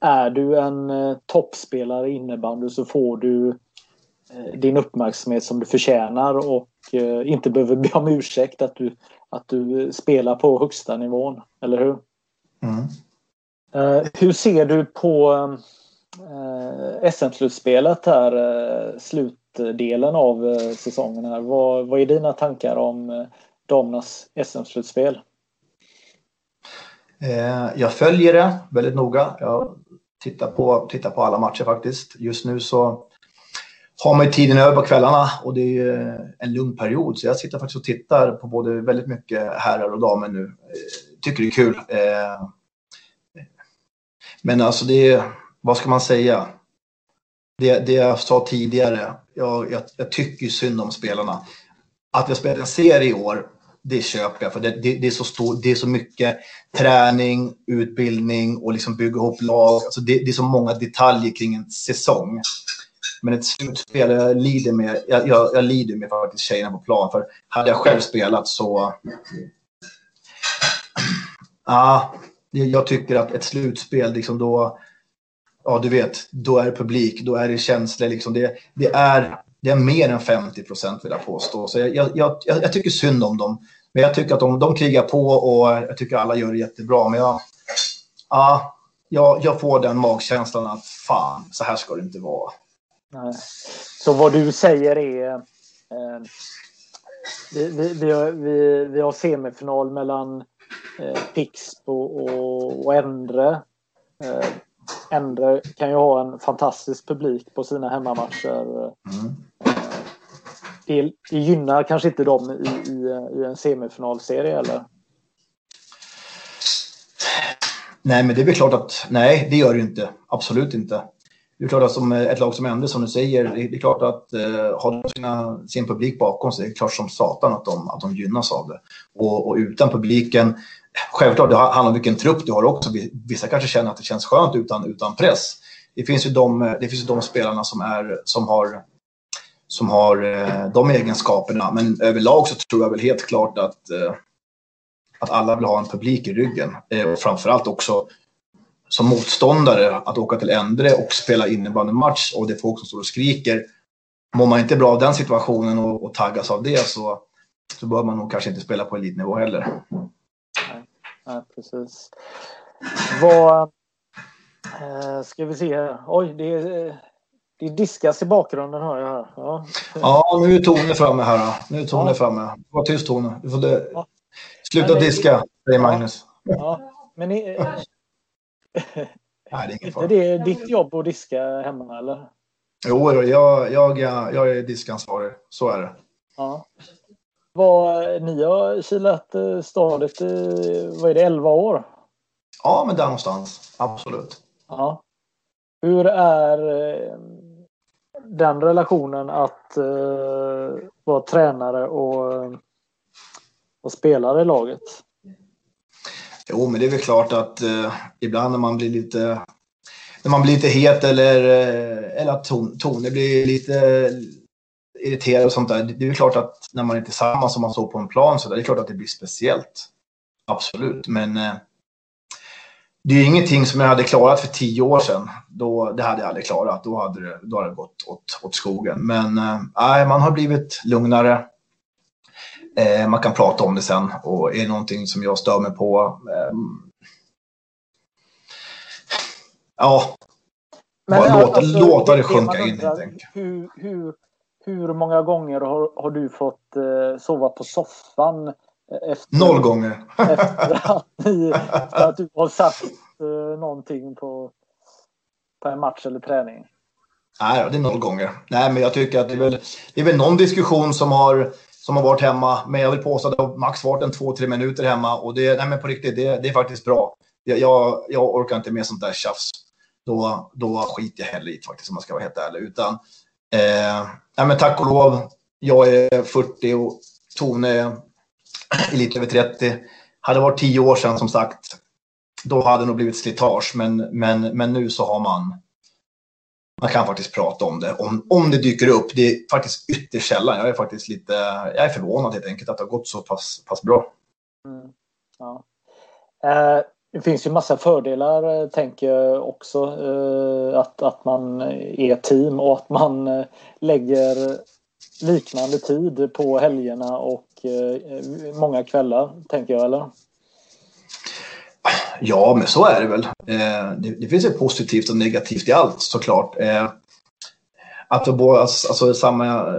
är du en eh, toppspelare i innebandy så får du eh, din uppmärksamhet som du förtjänar och eh, inte behöver be om ursäkt att du, att du spelar på högsta nivån, eller hur? Mm. Eh, hur ser du på eh, SM-slutspelet här, eh, slutdelen av eh, säsongen här? Vad, vad är dina tankar om damernas SM-slutspel? Jag följer det väldigt noga. Jag tittar på, tittar på alla matcher faktiskt. Just nu så har man ju tiden över på kvällarna och det är ju en lugn period. Så jag sitter faktiskt och tittar på både väldigt mycket herrar och damer nu. Tycker det är kul. Eh, men alltså det är, vad ska man säga? Det, det jag sa tidigare, jag, jag, jag tycker synd om spelarna. Att vi har spelat en serie i år, det köper jag. För det, det, det, är så stor, det är så mycket träning, utbildning och liksom bygga ihop lag. Alltså det, det är så många detaljer kring en säsong. Men ett slutspel, jag lider med, jag, jag, jag lider med faktiskt tjejerna på plan. För hade jag själv spelat så... Ja, jag tycker att ett slutspel, liksom då... Ja, du vet, då är det publik, då är det känslor. Liksom det, det, är, det är mer än 50 procent vill jag påstå. Så jag, jag, jag, jag, tycker synd om dem. Men jag tycker att de, de krigar på och jag tycker alla gör det jättebra. Men jag, ja, jag, jag får den magkänslan att fan, så här ska det inte vara. Nej. Så vad du säger är eh, vi, vi, vi, har, vi, vi har semifinal mellan eh, Pixbo och, och Endre. Eh, Endre kan ju ha en fantastisk publik på sina hemmamatcher. Mm. Det, det, gynnar kanske inte dem i, i, i en semifinalserie eller? Nej, men det är väl klart att nej, det gör det inte. Absolut inte det är klart att som ett lag som Ende, som du säger, det är klart att eh, har de sina, sin publik bakom sig, det är klart som satan att de, att de gynnas av det. Och, och utan publiken, självklart, det handlar om vilken trupp du har också. Vissa kanske känner att det känns skönt utan, utan press. Det finns ju de, eh, det finns ju de spelarna som, är, som har, som har eh, de egenskaperna. Men överlag så tror jag väl helt klart att, eh, att alla vill ha en publik i ryggen. Eh, och framförallt också som motståndare att åka till Endre och spela innebandymatch och det är folk som står och skriker. Mår man inte bra av den situationen och, och taggas av det så, så bör man nog kanske inte spela på elitnivå heller. Nej precis. Vad... Eh, ska vi se här. Oj, det, det diskas i bakgrunden hör jag här. Ja, ja nu är Tone framme här. Nu är Tone ja. framme. Var tyst Tone. Du får det... ja. Sluta men, diska, säger Magnus. Ja, men ni, Nej, det är ingen fara. Är det ditt jobb att diska hemma eller? Jo, jag, jag, jag är diskansvarig. Så är det. Ja. Vad, ni har kilat eh, stadigt i, vad är det, 11 år? Ja, men där någonstans. Absolut. Ja. Hur är eh, den relationen att uh, vara tränare och, och spelare i laget? Jo, men det är väl klart att eh, ibland när man blir lite när man blir lite het eller, eller att ton, Tone blir lite irriterad och sånt där. Det är klart att när man är tillsammans och man står på en plan så där, det är klart att det blir speciellt. Absolut, men eh, det är ingenting som jag hade klarat för tio år sedan. Då, det hade jag aldrig klarat. Då hade det, då hade det gått åt, åt skogen. Men eh, man har blivit lugnare. Eh, man kan prata om det sen och är det någonting som jag stör mig på eh, Ja, Men bara låta, alltså, låta det, det sjunka in helt enkelt. Hur, hur, hur många gånger har, har du fått eh, sova på soffan? Efter, Noll gånger. efter, att ni, att du har sagt eh, någonting på, på en match eller träning? Nej, det är noll gånger. Nej, men jag tycker att det är väl, det är väl någon diskussion som har som har varit hemma. Men jag vill påstå att det har max varit en två, tre minuter hemma. Och det, nej men på riktigt, det, det är faktiskt bra. Jag, jag, orkar inte med sånt där tjafs. Då, då skiter jag hellre i faktiskt, om man ska vara helt ärlig. Utan, eh, ja, men tack och lov, jag är 40 och Tone är lite över 30. Hade det varit 10 år sedan som sagt, då hade det nog blivit slitage. Men, men, men nu så har man man kan faktiskt prata om det. Om, om det dyker upp, det är faktiskt ytterst sällan. Jag är faktiskt lite jag är förvånad helt enkelt att det har gått så pass, pass bra. Mm. Ja. Eh, det finns ju massa fördelar, eh, tänker jag också. Eh, att, att man är team och att man eh, lägger liknande tid på helgerna och många kvällar, tänker jag, eller? Ja, men så är det väl. Det, det, finns ju positivt och negativt i allt såklart. Att det både, alltså, samma,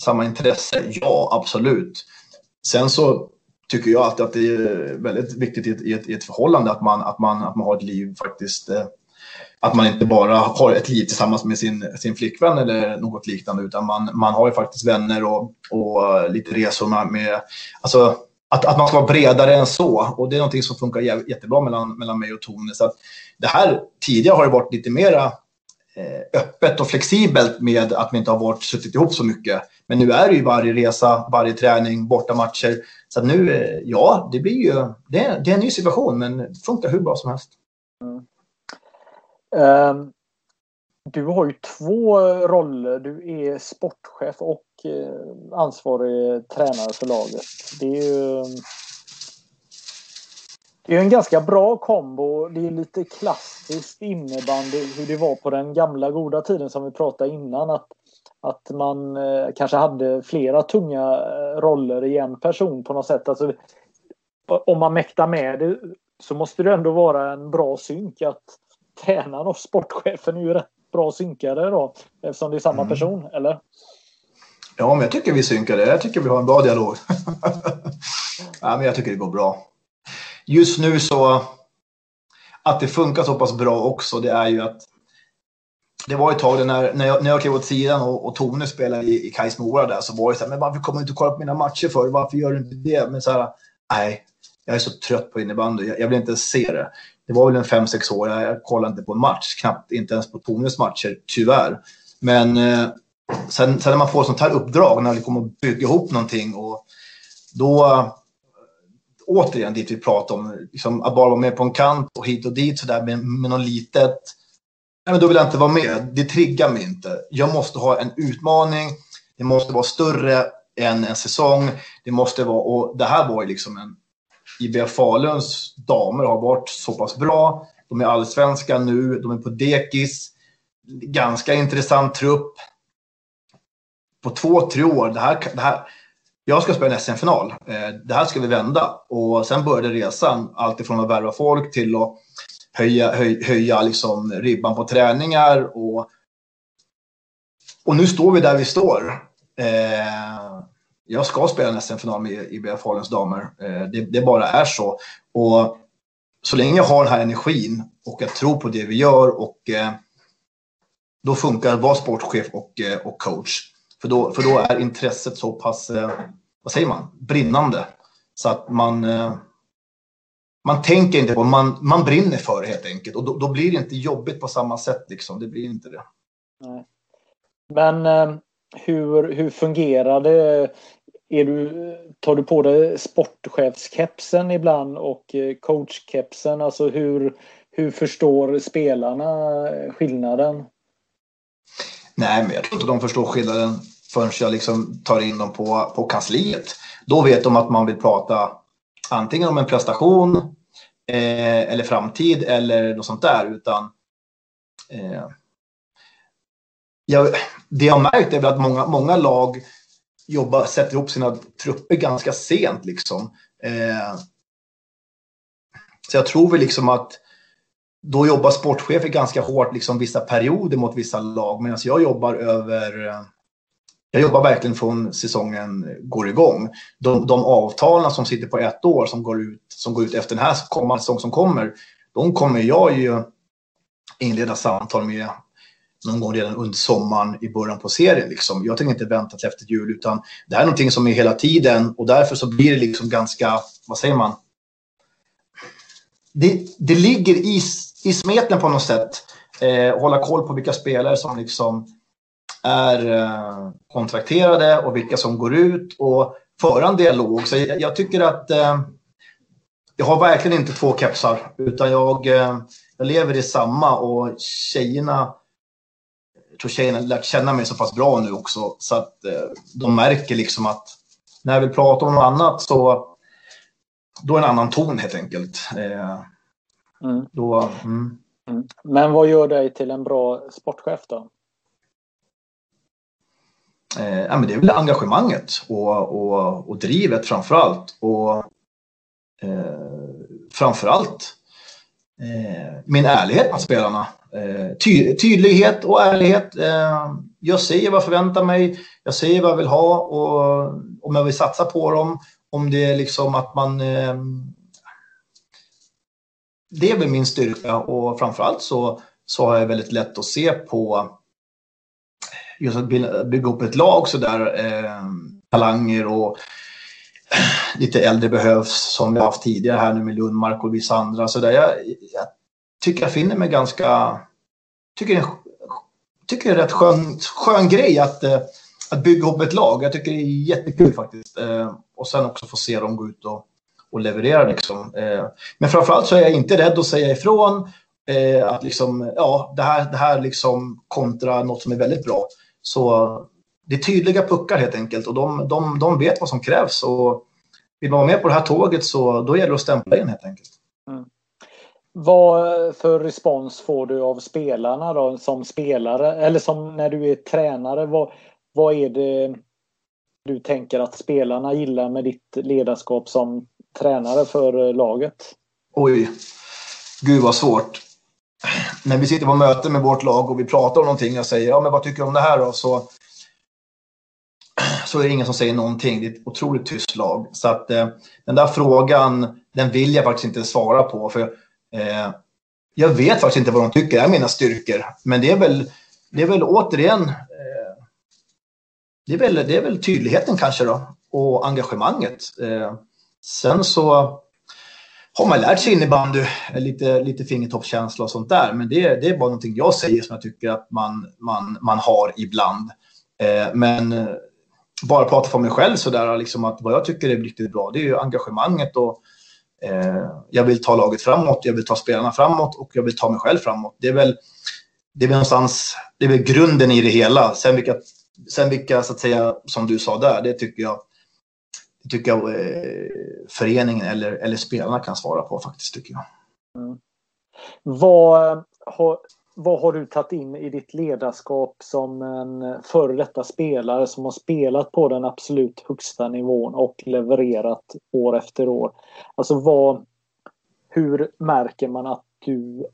samma intresse, ja absolut. Sen så tycker jag att, att det är väldigt viktigt i ett, i ett, i ett förhållande att man, att, man, att man har ett liv faktiskt. Eh, att man inte bara har ett liv tillsammans med sin, sin flickvän eller något liknande utan man, man har ju faktiskt vänner och, och eh, lite resor med, alltså att, att man ska vara bredare än så. Och det är någonting som funkar jättebra mellan, mellan mig och Tone. Så att det här, tidigare har det varit lite mera eh, öppet och flexibelt med att vi inte har varit, suttit ihop så mycket. Men nu är det ju varje resa, varje träning, borta matcher. Så att nu, eh, ja, det blir ju, det är, det är en ny situation men det funkar hur bra som helst. Mm. Um, du har ju två roller. Du är sportchef och eh, ansvarig tränare för laget. Det är ju det är en ganska bra kombo. Det är lite klassiskt innebandy hur det var på den gamla goda tiden som vi pratade innan. Att, att man eh, kanske hade flera tunga eh, roller i en person på något sätt. Alltså, om man mäktar med det så måste det ändå vara en bra synk att tränaren och sportchefen är ju rätt bra synkade då eftersom det är samma mm. person, eller? Ja, men jag tycker vi synkar det. Jag tycker vi har en bra dialog. ja, men jag tycker det går bra. Just nu så att det funkar så pass bra också, det är ju att det var ett tag när, när, jag, när jag klev åt sidan och, och Tone spelade i, i Kais Mora där så var det så här, men varför kommer du inte kolla på mina matcher för? Varför gör du inte det? Men så här, nej, jag är så trött på innebandy. Jag, jag vill inte se det. Det var väl en fem sex år. Jag, jag kollade inte på en match, knappt inte ens på Tones matcher, tyvärr. Men eh, sen, sen när man får sånt här uppdrag, när det kommer att bygga ihop någonting och då återigen dit vi pratade om, liksom, att bara vara med på en kant och hit och dit sådär med, med något litet. Nej, men då vill jag inte vara med. Det triggar mig inte. Jag måste ha en utmaning. Det måste vara större än en säsong. Det måste vara, och det här var ju liksom en IBF Faluns damer har varit så pass bra. De är allsvenska nu, de är på dekis. Ganska intressant trupp. På två, tre år, det här, det här, jag ska spela en SM-final. Eh, det här ska vi vända. Och sen började resan, alltifrån att värva folk till att höja, höj, höja liksom ribban på träningar. Och, och nu står vi där vi står. Eh, jag ska spela en SM-final med IBF Faluns damer. Eh, det, det, bara är så. Och så länge jag har den här energin och jag tror på det vi gör och eh, då funkar det att vara sportchef och, eh, och coach. För då, för då är intresset så pass eh, vad säger man, brinnande. Så att man, eh, man tänker inte på man, man brinner för det helt enkelt. Och då, då, blir det inte jobbigt på samma sätt. Liksom. Det blir inte det. Nej. Men eh, hur, hur fungerar det? Är du, tar du på dig sportchefskepsen ibland och eh, coachkepsen? Alltså hur, hur förstår spelarna skillnaden? Nej, men jag tror inte de förstår skillnaden förrän jag liksom tar in dem på, på kansliet. Då vet de att man vill prata antingen om en prestation eh, eller framtid eller något sånt där. Utan, eh, jag, det jag märkt är väl att många, många lag jobbar, sätter ihop sina trupper ganska sent. Liksom. Eh, så jag tror väl liksom att då jobbar sportchefer ganska hårt liksom vissa perioder mot vissa lag medan jag jobbar över eh, jag jobbar verkligen från säsongen går igång. De, de avtalen som sitter på ett år som går ut, som går ut efter den här kommande säsong som kommer, de kommer jag ju inleda samtal med någon gång redan under sommaren i början på serien. Liksom. Jag tänker inte vänta till efter jul utan det här är någonting som är hela tiden och därför så blir det liksom ganska, vad säger man? Det, det ligger i, i smeten på något sätt. Eh, hålla koll på vilka spelare som liksom är eh, kontrakterade och vilka som går ut och föra en dialog. Så jag, jag tycker att eh, jag har verkligen inte två kepsar utan jag, eh, jag lever i samma och tjejerna jag tror tjejerna lärt känna mig så pass bra nu också så att eh, de märker liksom att när jag vill prata om något annat så då är det en annan ton helt enkelt. Mm. Då, mm. Mm. Men vad gör dig till en bra sportchef då? Eh, ja, men det är väl engagemanget och, och, och drivet framför allt. Och eh, framför allt eh, min ärlighet med spelarna. Eh, ty tydlighet och ärlighet. Eh, jag säger vad jag förväntar mig. Jag säger vad jag vill ha och om jag vill satsa på dem. om det är liksom att man... Eh, det är väl min styrka och framförallt så, så har jag väldigt lätt att se på just att bygga upp ett lag så där eh, talanger och lite äldre behövs som vi haft tidigare här nu med Lundmark och vissa andra. Så där jag, jag tycker jag finner mig ganska... Tycker det är, tycker det är en rätt skön, skön grej att, eh, att bygga upp ett lag. Jag tycker det är jättekul faktiskt. Eh, och sen också få se dem gå ut och, och leverera. Liksom. Eh, men framförallt så är jag inte rädd att säga ifrån eh, att liksom, ja, det här, det här liksom kontra något som är väldigt bra. Så det är tydliga puckar helt enkelt och de, de, de vet vad som krävs. Och vill man vara med på det här tåget så då gäller det att stämpla in helt enkelt. Mm. Vad för respons får du av spelarna då som spelare eller som när du är tränare? Vad, vad är det du tänker att spelarna gillar med ditt ledarskap som tränare för laget? Oj, gud vad svårt. När vi sitter på möte med vårt lag och vi pratar om någonting och säger ja men vad tycker du om det här då? Så, så är det ingen som säger någonting. Det är ett otroligt tyst lag. Så att eh, den där frågan, den vill jag faktiskt inte svara på. För Eh, jag vet faktiskt inte vad de tycker är mina styrkor. Men det är väl, det är väl återigen eh, det, är väl, det är väl tydligheten kanske då och engagemanget. Eh, sen så har man lärt sig innebandy, eh, lite, lite fingertoppskänsla och sånt där. Men det, det är bara någonting jag säger som jag tycker att man, man, man har ibland. Eh, men eh, bara prata för mig själv sådär, liksom att vad jag tycker är riktigt bra, det är ju engagemanget och Eh, jag vill ta laget framåt, jag vill ta spelarna framåt och jag vill ta mig själv framåt. Det är väl, det är väl någonstans, det är väl grunden i det hela. Sen vilka, sen vilka så att säga, som du sa där, det tycker jag, det tycker jag eh, föreningen eller, eller spelarna kan svara på faktiskt, tycker jag. Mm. Vad eh, har, vad har du tagit in i ditt ledarskap som en eh, före detta spelare som har spelat på den absolut högsta nivån och levererat år efter år? Alltså vad, hur märker man att du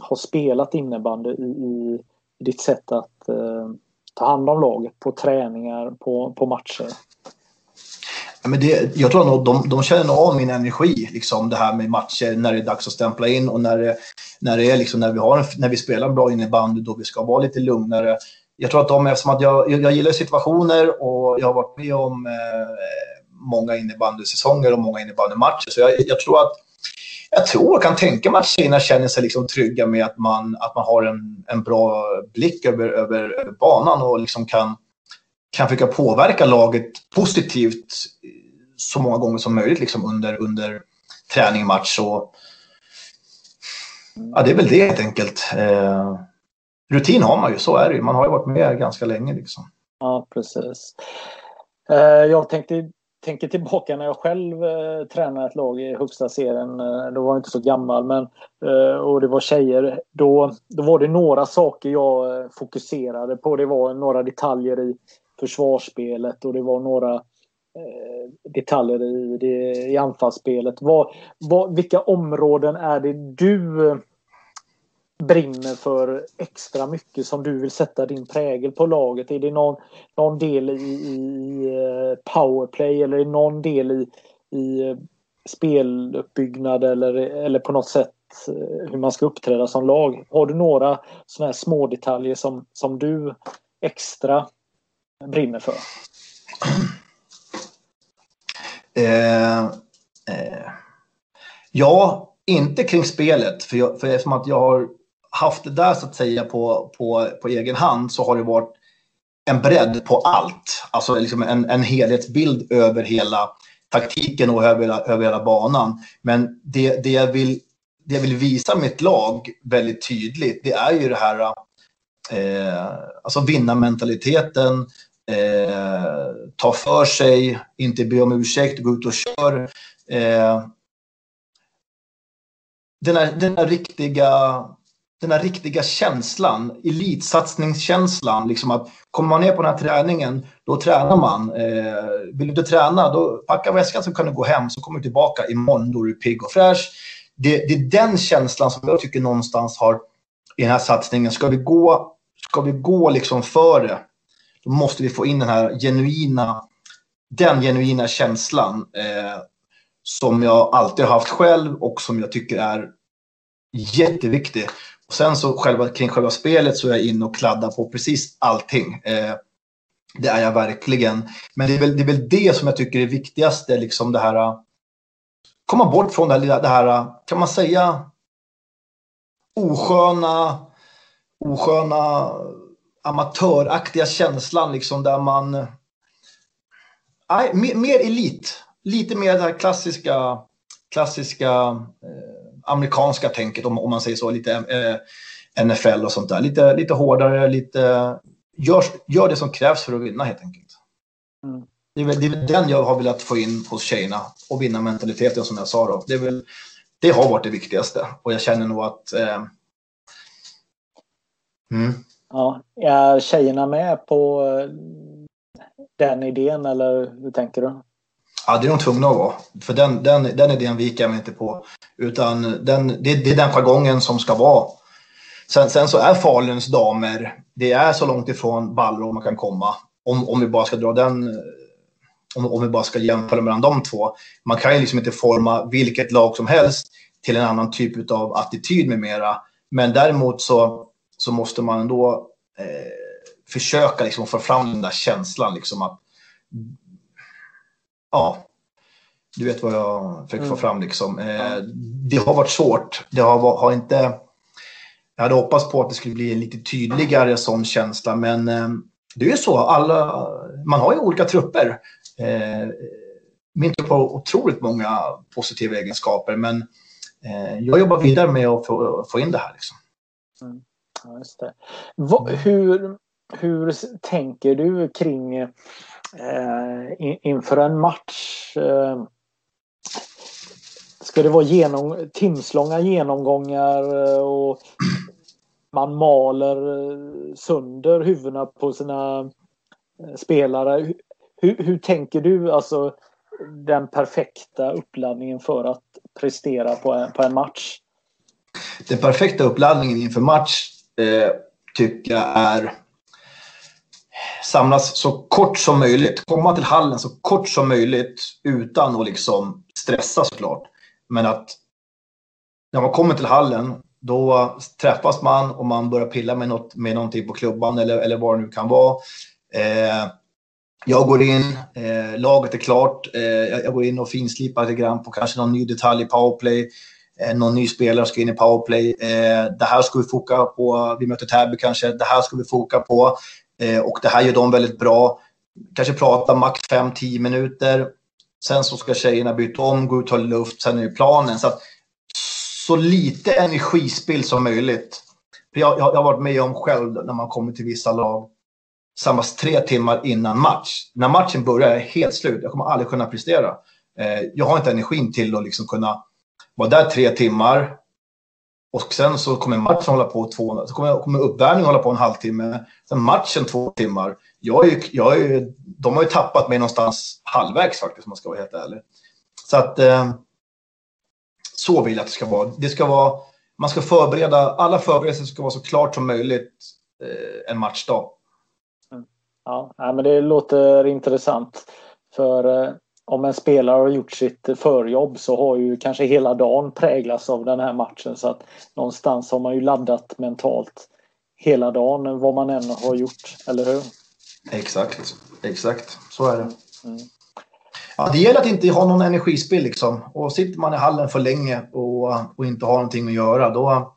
har spelat innebandy i, i, i ditt sätt att eh, ta hand om laget på träningar, på, på matcher? Men det, jag tror nog de, de känner av min energi, liksom det här med matcher, när det är dags att stämpla in och när det, när det är liksom, när vi, har en, när vi spelar bra innebandy då vi ska vara lite lugnare. Jag tror att de, eftersom att jag, jag gillar situationer och jag har varit med om eh, många innebandysäsonger och många innebandymatcher, så jag, jag tror att jag tror och kan tänka mig att tjejerna känner sig liksom trygga med att man, att man har en, en bra blick över, över, över banan och liksom kan, kan försöka påverka laget positivt så många gånger som möjligt liksom under, under träning, match. Och, ja, det är väl det helt enkelt. Eh, rutin har man ju, så är det ju. Man har ju varit med ganska länge. Liksom. Ja, precis. Eh, jag tänkte, tänker tillbaka när jag själv eh, tränade ett lag i högsta serien. Eh, då var jag inte så gammal men, eh, och det var tjejer. Då, då var det några saker jag eh, fokuserade på. Det var några detaljer i försvarsspelet och det var några eh, Eh, detaljer i, det, i anfallsspelet. Vad, vad, vilka områden är det du eh, brinner för extra mycket som du vill sätta din prägel på laget? Är det någon, någon del i, i eh, powerplay eller är det någon del i, i speluppbyggnad eller, eller på något sätt hur man ska uppträda som lag? Har du några sådana här små detaljer som, som du extra brinner för? Eh, eh, ja, inte kring spelet. För, jag, för eftersom att jag har haft det där så att säga på, på, på egen hand så har det varit en bredd på allt. Alltså liksom en, en helhetsbild över hela taktiken och över, över hela banan. Men det, det, jag vill, det jag vill visa mitt lag väldigt tydligt, det är ju det här eh, alltså vinnarmentaliteten, eh, ta för sig, inte be om ursäkt, gå ut och kör. Eh, den, här, den, här riktiga, den här riktiga känslan, elitsatsningskänslan, liksom att kommer man ner på den här träningen, då tränar man. Eh, vill du inte träna, då packa väskan så kan du gå hem, så kommer du tillbaka imorgon, då är du pigg och fräsch. Det, det är den känslan som jag tycker någonstans har i den här satsningen. Ska vi gå, ska vi gå liksom före då måste vi få in den här genuina den genuina känslan eh, som jag alltid har haft själv och som jag tycker är jätteviktig. Och sen så själva, kring själva spelet så är jag inne och kladdar på precis allting. Eh, det är jag verkligen. Men det är, väl, det är väl det som jag tycker är viktigast, liksom det här eh, komma bort från det här, det här eh, kan man säga, osköna, osköna amatöraktiga känslan liksom där man... Nej, mer, mer elit. Lite mer det här klassiska, klassiska eh, amerikanska tänket om, om man säger så. Lite eh, NFL och sånt där. Lite, lite hårdare, lite... Gör, gör det som krävs för att vinna helt enkelt. Mm. Det är, väl, det är väl den jag har velat få in hos tjejerna och vinna mentaliteten som jag sa då. Det, är väl, det har varit det viktigaste och jag känner nog att eh, mm. Ja, är tjejerna med på eh, den idén eller hur tänker du? Ja, det är de tvungna att vara. För den, den, den idén viker jag mig inte på. Utan den, det, det är den jargongen som ska vara. Sen, sen så är Faluns damer, det är så långt ifrån Balrog man kan komma. Om, om vi bara ska dra den eh, om, om vi bara ska jämföra mellan de två. Man kan ju liksom inte forma vilket lag som helst till en annan typ av attityd med mera. Men däremot så, så måste man ändå eh, försöka liksom få fram den där känslan liksom att ja, du vet vad jag försöker mm. få fram liksom. Eh, det har varit svårt. Det har, har, inte... Jag hade hoppats på att det skulle bli en lite tydligare sån känsla, men eh, det är ju så. Alla, man har ju olika trupper eh, min trupp har otroligt många positiva egenskaper, men eh, jag jobbar vidare med att få, få in det här. Liksom. Mm. Just det. Va, hur, hur tänker du kring eh, in, inför en match? Eh, ska det vara genom, timslånga genomgångar eh, och man maler eh, sönder huvudena på sina eh, spelare? Hur, hur tänker du alltså den perfekta uppladdningen för att prestera på en, på en match? Den perfekta uppladdningen inför match eh, tycker jag är samlas så kort som möjligt. Komma till hallen så kort som möjligt utan att liksom stressa såklart. Men att när man kommer till hallen då träffas man och man börjar pilla med, något, med någonting på klubban eller, eller vad det nu kan vara. Eh, jag går in, eh, laget är klart. Eh, jag går in och finslipar lite grann på kanske någon ny detalj i powerplay. Eh, någon ny spelare ska in i powerplay. Eh, det här ska vi foka på. Vi möter Täby kanske. Det här ska vi foka på. Eh, och det här gör de väldigt bra. Kanske prata max 5-10 minuter. Sen så ska tjejerna byta om, gå ut och ta luft. Sen är det planen. Så, att, så lite energispill som möjligt. Jag, jag, jag har varit med om själv när man kommer till vissa lag samlas tre timmar innan match. När matchen börjar är jag helt slut. Jag kommer aldrig kunna prestera. Jag har inte energin till att liksom kunna vara där tre timmar. Och sen så kommer matchen hålla på två, så kommer, kommer uppvärmningen hålla på en halvtimme. Sen matchen två timmar. Jag är, jag är, de har ju tappat mig någonstans halvvägs faktiskt om man ska vara helt ärlig. Så att eh, så vill jag att det ska vara. Det ska vara man ska förbereda, alla förberedelser ska vara så klart som möjligt eh, en matchdag. Ja, men det låter intressant. För eh, om en spelare har gjort sitt förjobb så har ju kanske hela dagen präglats av den här matchen. Så att någonstans har man ju laddat mentalt hela dagen vad man än har gjort, eller hur? Exakt, exakt. Så är det. Mm. Ja, det gäller att inte ha någon energispill liksom. Och sitter man i hallen för länge och, och inte har någonting att göra då,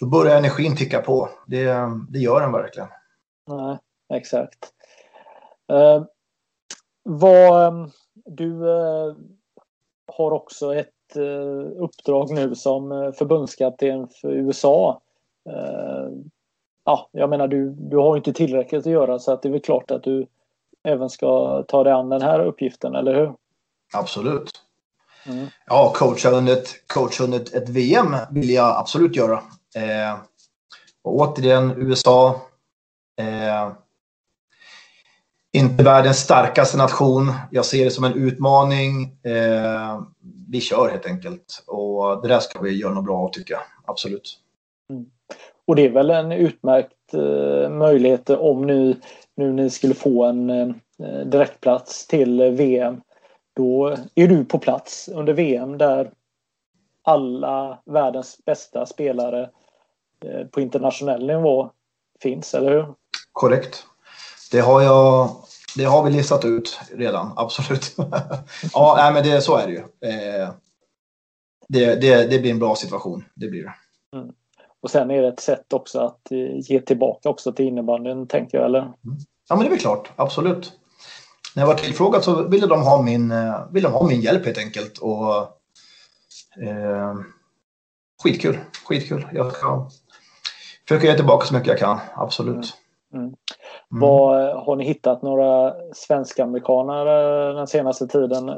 då börjar energin ticka på. Det, det gör den verkligen. Nej, exakt. Eh, vad, du eh, har också ett eh, uppdrag nu som eh, förbundskapten för USA. Eh, ja, jag menar du, du har inte tillräckligt att göra så att det är väl klart att du även ska ta dig an den här uppgiften, eller hur? Absolut. Mm. Ja, coacha under, ett, coacha under ett, ett VM vill jag absolut göra. Eh, och återigen USA. Inte världens starkaste nation. Jag ser det som en utmaning. Eh, vi kör helt enkelt. Och det där ska vi göra något bra av tycker jag. Absolut. Mm. Och det är väl en utmärkt eh, möjlighet om nu, nu ni skulle få en, eh, eh, direktplats till VM. Då är du på plats under VM där alla världens bästa spelare eh, på internationell nivå finns, eller hur? Korrekt. Det har jag det har vi listat ut redan, absolut. ja, nej, men det, så är det ju. Eh, det, det, det blir en bra situation, det blir det. Mm. Och sen är det ett sätt också att eh, ge tillbaka också till innebandyn, tänker jag, eller? Mm. Ja, men det är väl klart, absolut. När jag var tillfrågad så ville de ha min, eh, ville de ha min hjälp helt enkelt. Och, eh, skitkul, skitkul. Jag ska försöka ge tillbaka så mycket jag kan, absolut. Mm. Mm. Vad, har ni hittat några svenska-amerikaner eh, den senaste tiden?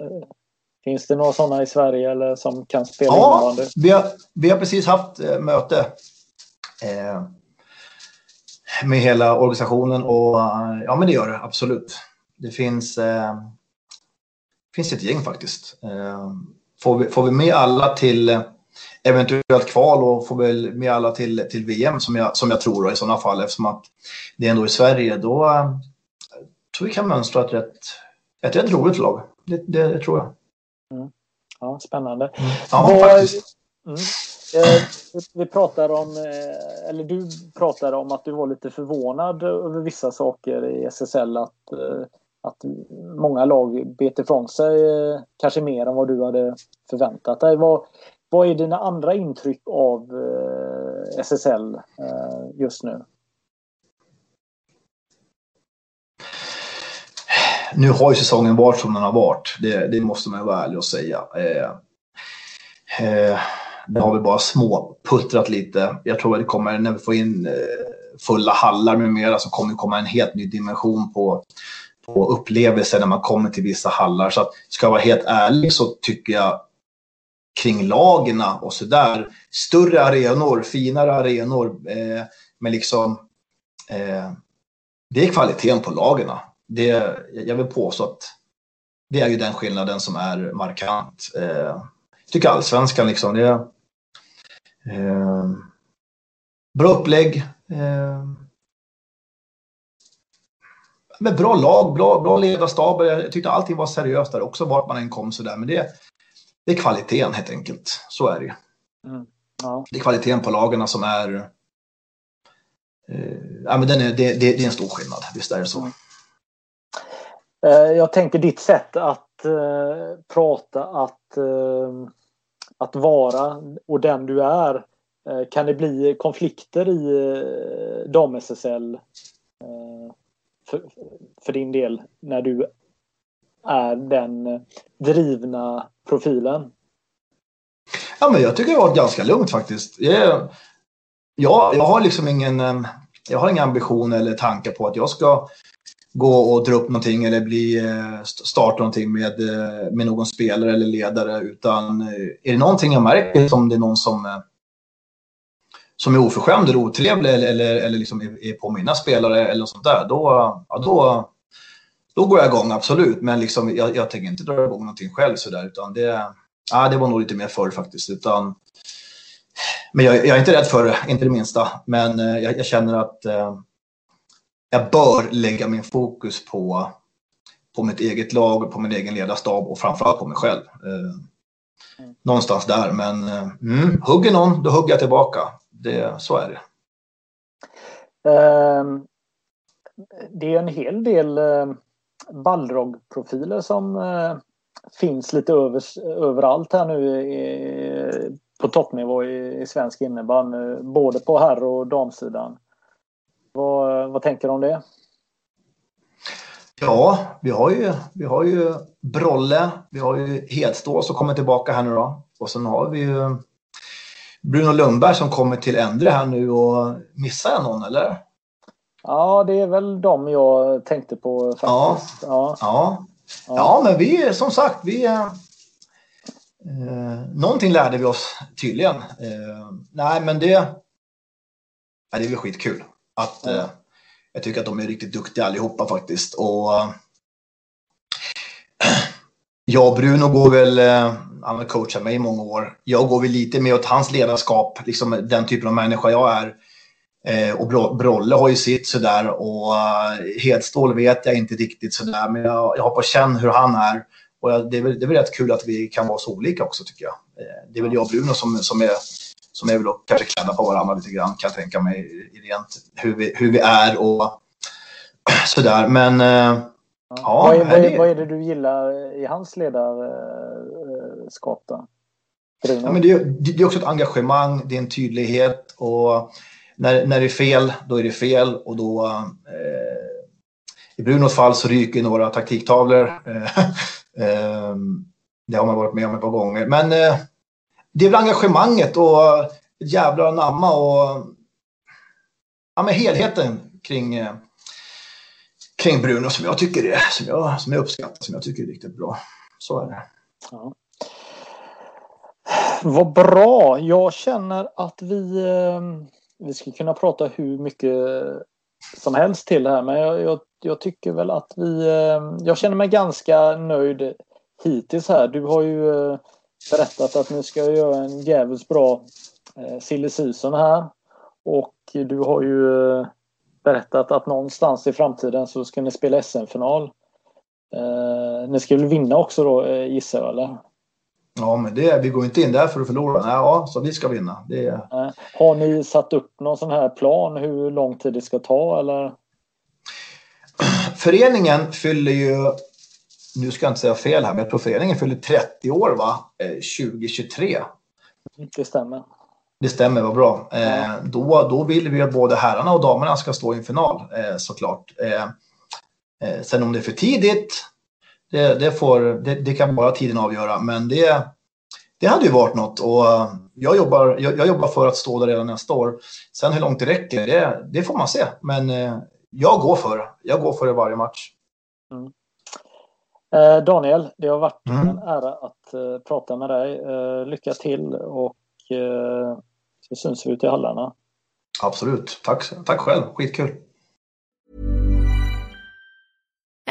Finns det några sådana i Sverige eller som kan spela ja, innebandy? Vi har, vi har precis haft eh, möte eh, med hela organisationen och eh, ja men det gör det absolut. Det finns, eh, finns ett gäng faktiskt. Får, vi, får vi med alla till eventuellt kval och får väl med alla till, till VM som jag, som jag tror då, i sådana fall eftersom att det är ändå i Sverige. Då äh, tror vi kan mönstra ett rätt, ett rätt roligt lag. Det, det, det tror jag. Mm. Ja, spännande. Mm. Ja, Vad, faktiskt. Mm. Eh, vi pratar om, eh, eller du pratade om att du var lite förvånad över vissa saker i SSL. Att, eh, att många lag bet ifrån sig kanske mer än vad du hade förväntat dig. Vad, vad är dina andra intryck av eh, SSL eh, just nu? Nu har ju säsongen varit som den har varit. Det, det måste man vara ärlig och säga. Eh, eh, det har vi bara små puttrat lite. Jag tror att det kommer, när vi får in eh, fulla hallar med mera, så kommer det komma en helt ny dimension på, på upplevelser när man kommer till vissa hallar. Så att, ska jag vara helt ärlig så tycker jag kring lagen och sådär. Större arenor, finare arenor, eh, men liksom eh, det är kvaliteten på lagen. Det, jag vill påstå att det är ju den skillnaden som är markant. Eh, jag tycker allsvenskan liksom, det är eh, bra upplägg. Eh, med bra lag, bra, bra ledarstaber. Jag tyckte allting var seriöst där också, vart man än kom sådär. Men det, det är kvaliteten helt enkelt. Så är det ju. Mm. Ja. Det är kvaliteten på lagarna som är... Eh, ja, men den är, det, det, det, är en stor skillnad, visst är det så. Mm. Eh, jag tänker ditt sätt att eh, prata, att, eh, att vara och den du är. Eh, kan det bli konflikter i eh, dam-SSL för, för din del när du är den drivna profilen? Ja, men jag tycker det har varit ganska lugnt faktiskt. Jag, jag, jag har liksom ingen, jag har inga ambition eller tankar på att jag ska gå och dra upp någonting eller bli, eh, starta någonting med, eh, med någon spelare eller ledare. Utan eh, är det någonting jag märker som det är någon som, som är oförskämd eller otrevlig eller, eller, eller liksom är, är på mina spelare eller sånt där, då, ja, då, då går jag igång absolut. Men liksom, jag, jag tänker inte dra igång någonting själv sådär. Utan det, ja, det var nog lite mer förr faktiskt. Utan, men jag, jag, är inte rädd för det, inte det minsta. Men eh, jag, jag, känner att eh, jag bör lägga min fokus på, på mitt eget lag, på min egen ledarstab och framförallt på mig själv. Eh, någonstans där. Men eh, mm, hugger någon, då hugger jag tillbaka. Det, så är det. Um, det är en hel del uh Balrog-profiler som eh, finns lite övers, överallt här nu i, på toppnivå i, i svensk innebandy. Både på herr och damsidan. Vad, vad tänker du om det? Ja, vi har ju, vi har ju Brolle, vi har ju Hedstå som kommer tillbaka här nu då. Och sen har vi ju Bruno Lundberg som kommer till Endre här nu och missar jag någon eller? Ja, det är väl de jag tänkte på faktiskt. Ja, ja. ja. ja men vi som sagt, vi... Eh, någonting lärde vi oss tydligen. Eh, nej, men det... Ja, det är väl skitkul. Att, eh, jag tycker att de är riktigt duktiga allihopa faktiskt. Och, eh, jag och Bruno går väl, eh, han har coachat mig i många år. Jag går väl lite mer åt hans ledarskap, liksom den typen av människa jag är Eh, och Brolle har ju sitt sådär och uh, Hedstål vet jag inte riktigt sådär men jag, jag har på känn hur han är. Och jag, det, är väl, det är väl rätt kul att vi kan vara så olika också tycker jag. Eh, det är väl jag och Bruno som, som är som är väl kanske klädda på varandra lite grann kan jag tänka mig i rent hur vi, hur vi är och sådär. Men uh, ja. ja vad, är, vad, är, vad är det du gillar i hans ledarskap då? Ja, men det, det är också ett engagemang, det är en tydlighet och när, när det är fel, då är det fel och då eh, i Brunos fall så ryker några taktiktavlor. Eh, eh, det har man varit med om ett par gånger. Men eh, det är väl engagemanget och ett jävla namma och ja, men helheten kring, eh, kring Bruno som jag tycker är, som jag, som jag uppskattar, som jag tycker är riktigt bra. Så är det. Ja. Vad bra. Jag känner att vi eh, vi skulle kunna prata hur mycket som helst till det här men jag, jag, jag, tycker väl att vi... Eh, jag känner mig ganska nöjd hittills här. Du har ju eh, berättat att ni ska göra en jävligt bra eh, silly season här. Och du har ju berättat att någonstans i framtiden så ska ni spela SM-final. Ni ska väl vinna också då gissar jag eller? Ja, men det, vi går inte in där för att förlora. Nej, ja, så vi ska vinna. Det... Har ni satt upp någon sån här plan hur lång tid det ska ta eller? Föreningen fyller ju, nu ska jag inte säga fel här, men jag tror föreningen fyller 30 år va? 2023. Eh, det stämmer. Det stämmer, vad bra. Eh, då, då vill vi att både herrarna och damerna ska stå i en final eh, såklart. Eh, sen om det är för tidigt, det, det, får, det, det, kan bara tiden avgöra, men det, det hade ju varit något. Och jag, jobbar, jag, jag, jobbar för att stå där redan nästa år. Sen hur långt det räcker, det, det får man se. Men eh, jag går för det. Jag går för det varje match. Mm. Eh, Daniel, det har varit mm. en ära att eh, prata med dig. Eh, lycka till och eh, så syns vi ute i hallarna. Absolut. Tack, tack själv. Skitkul.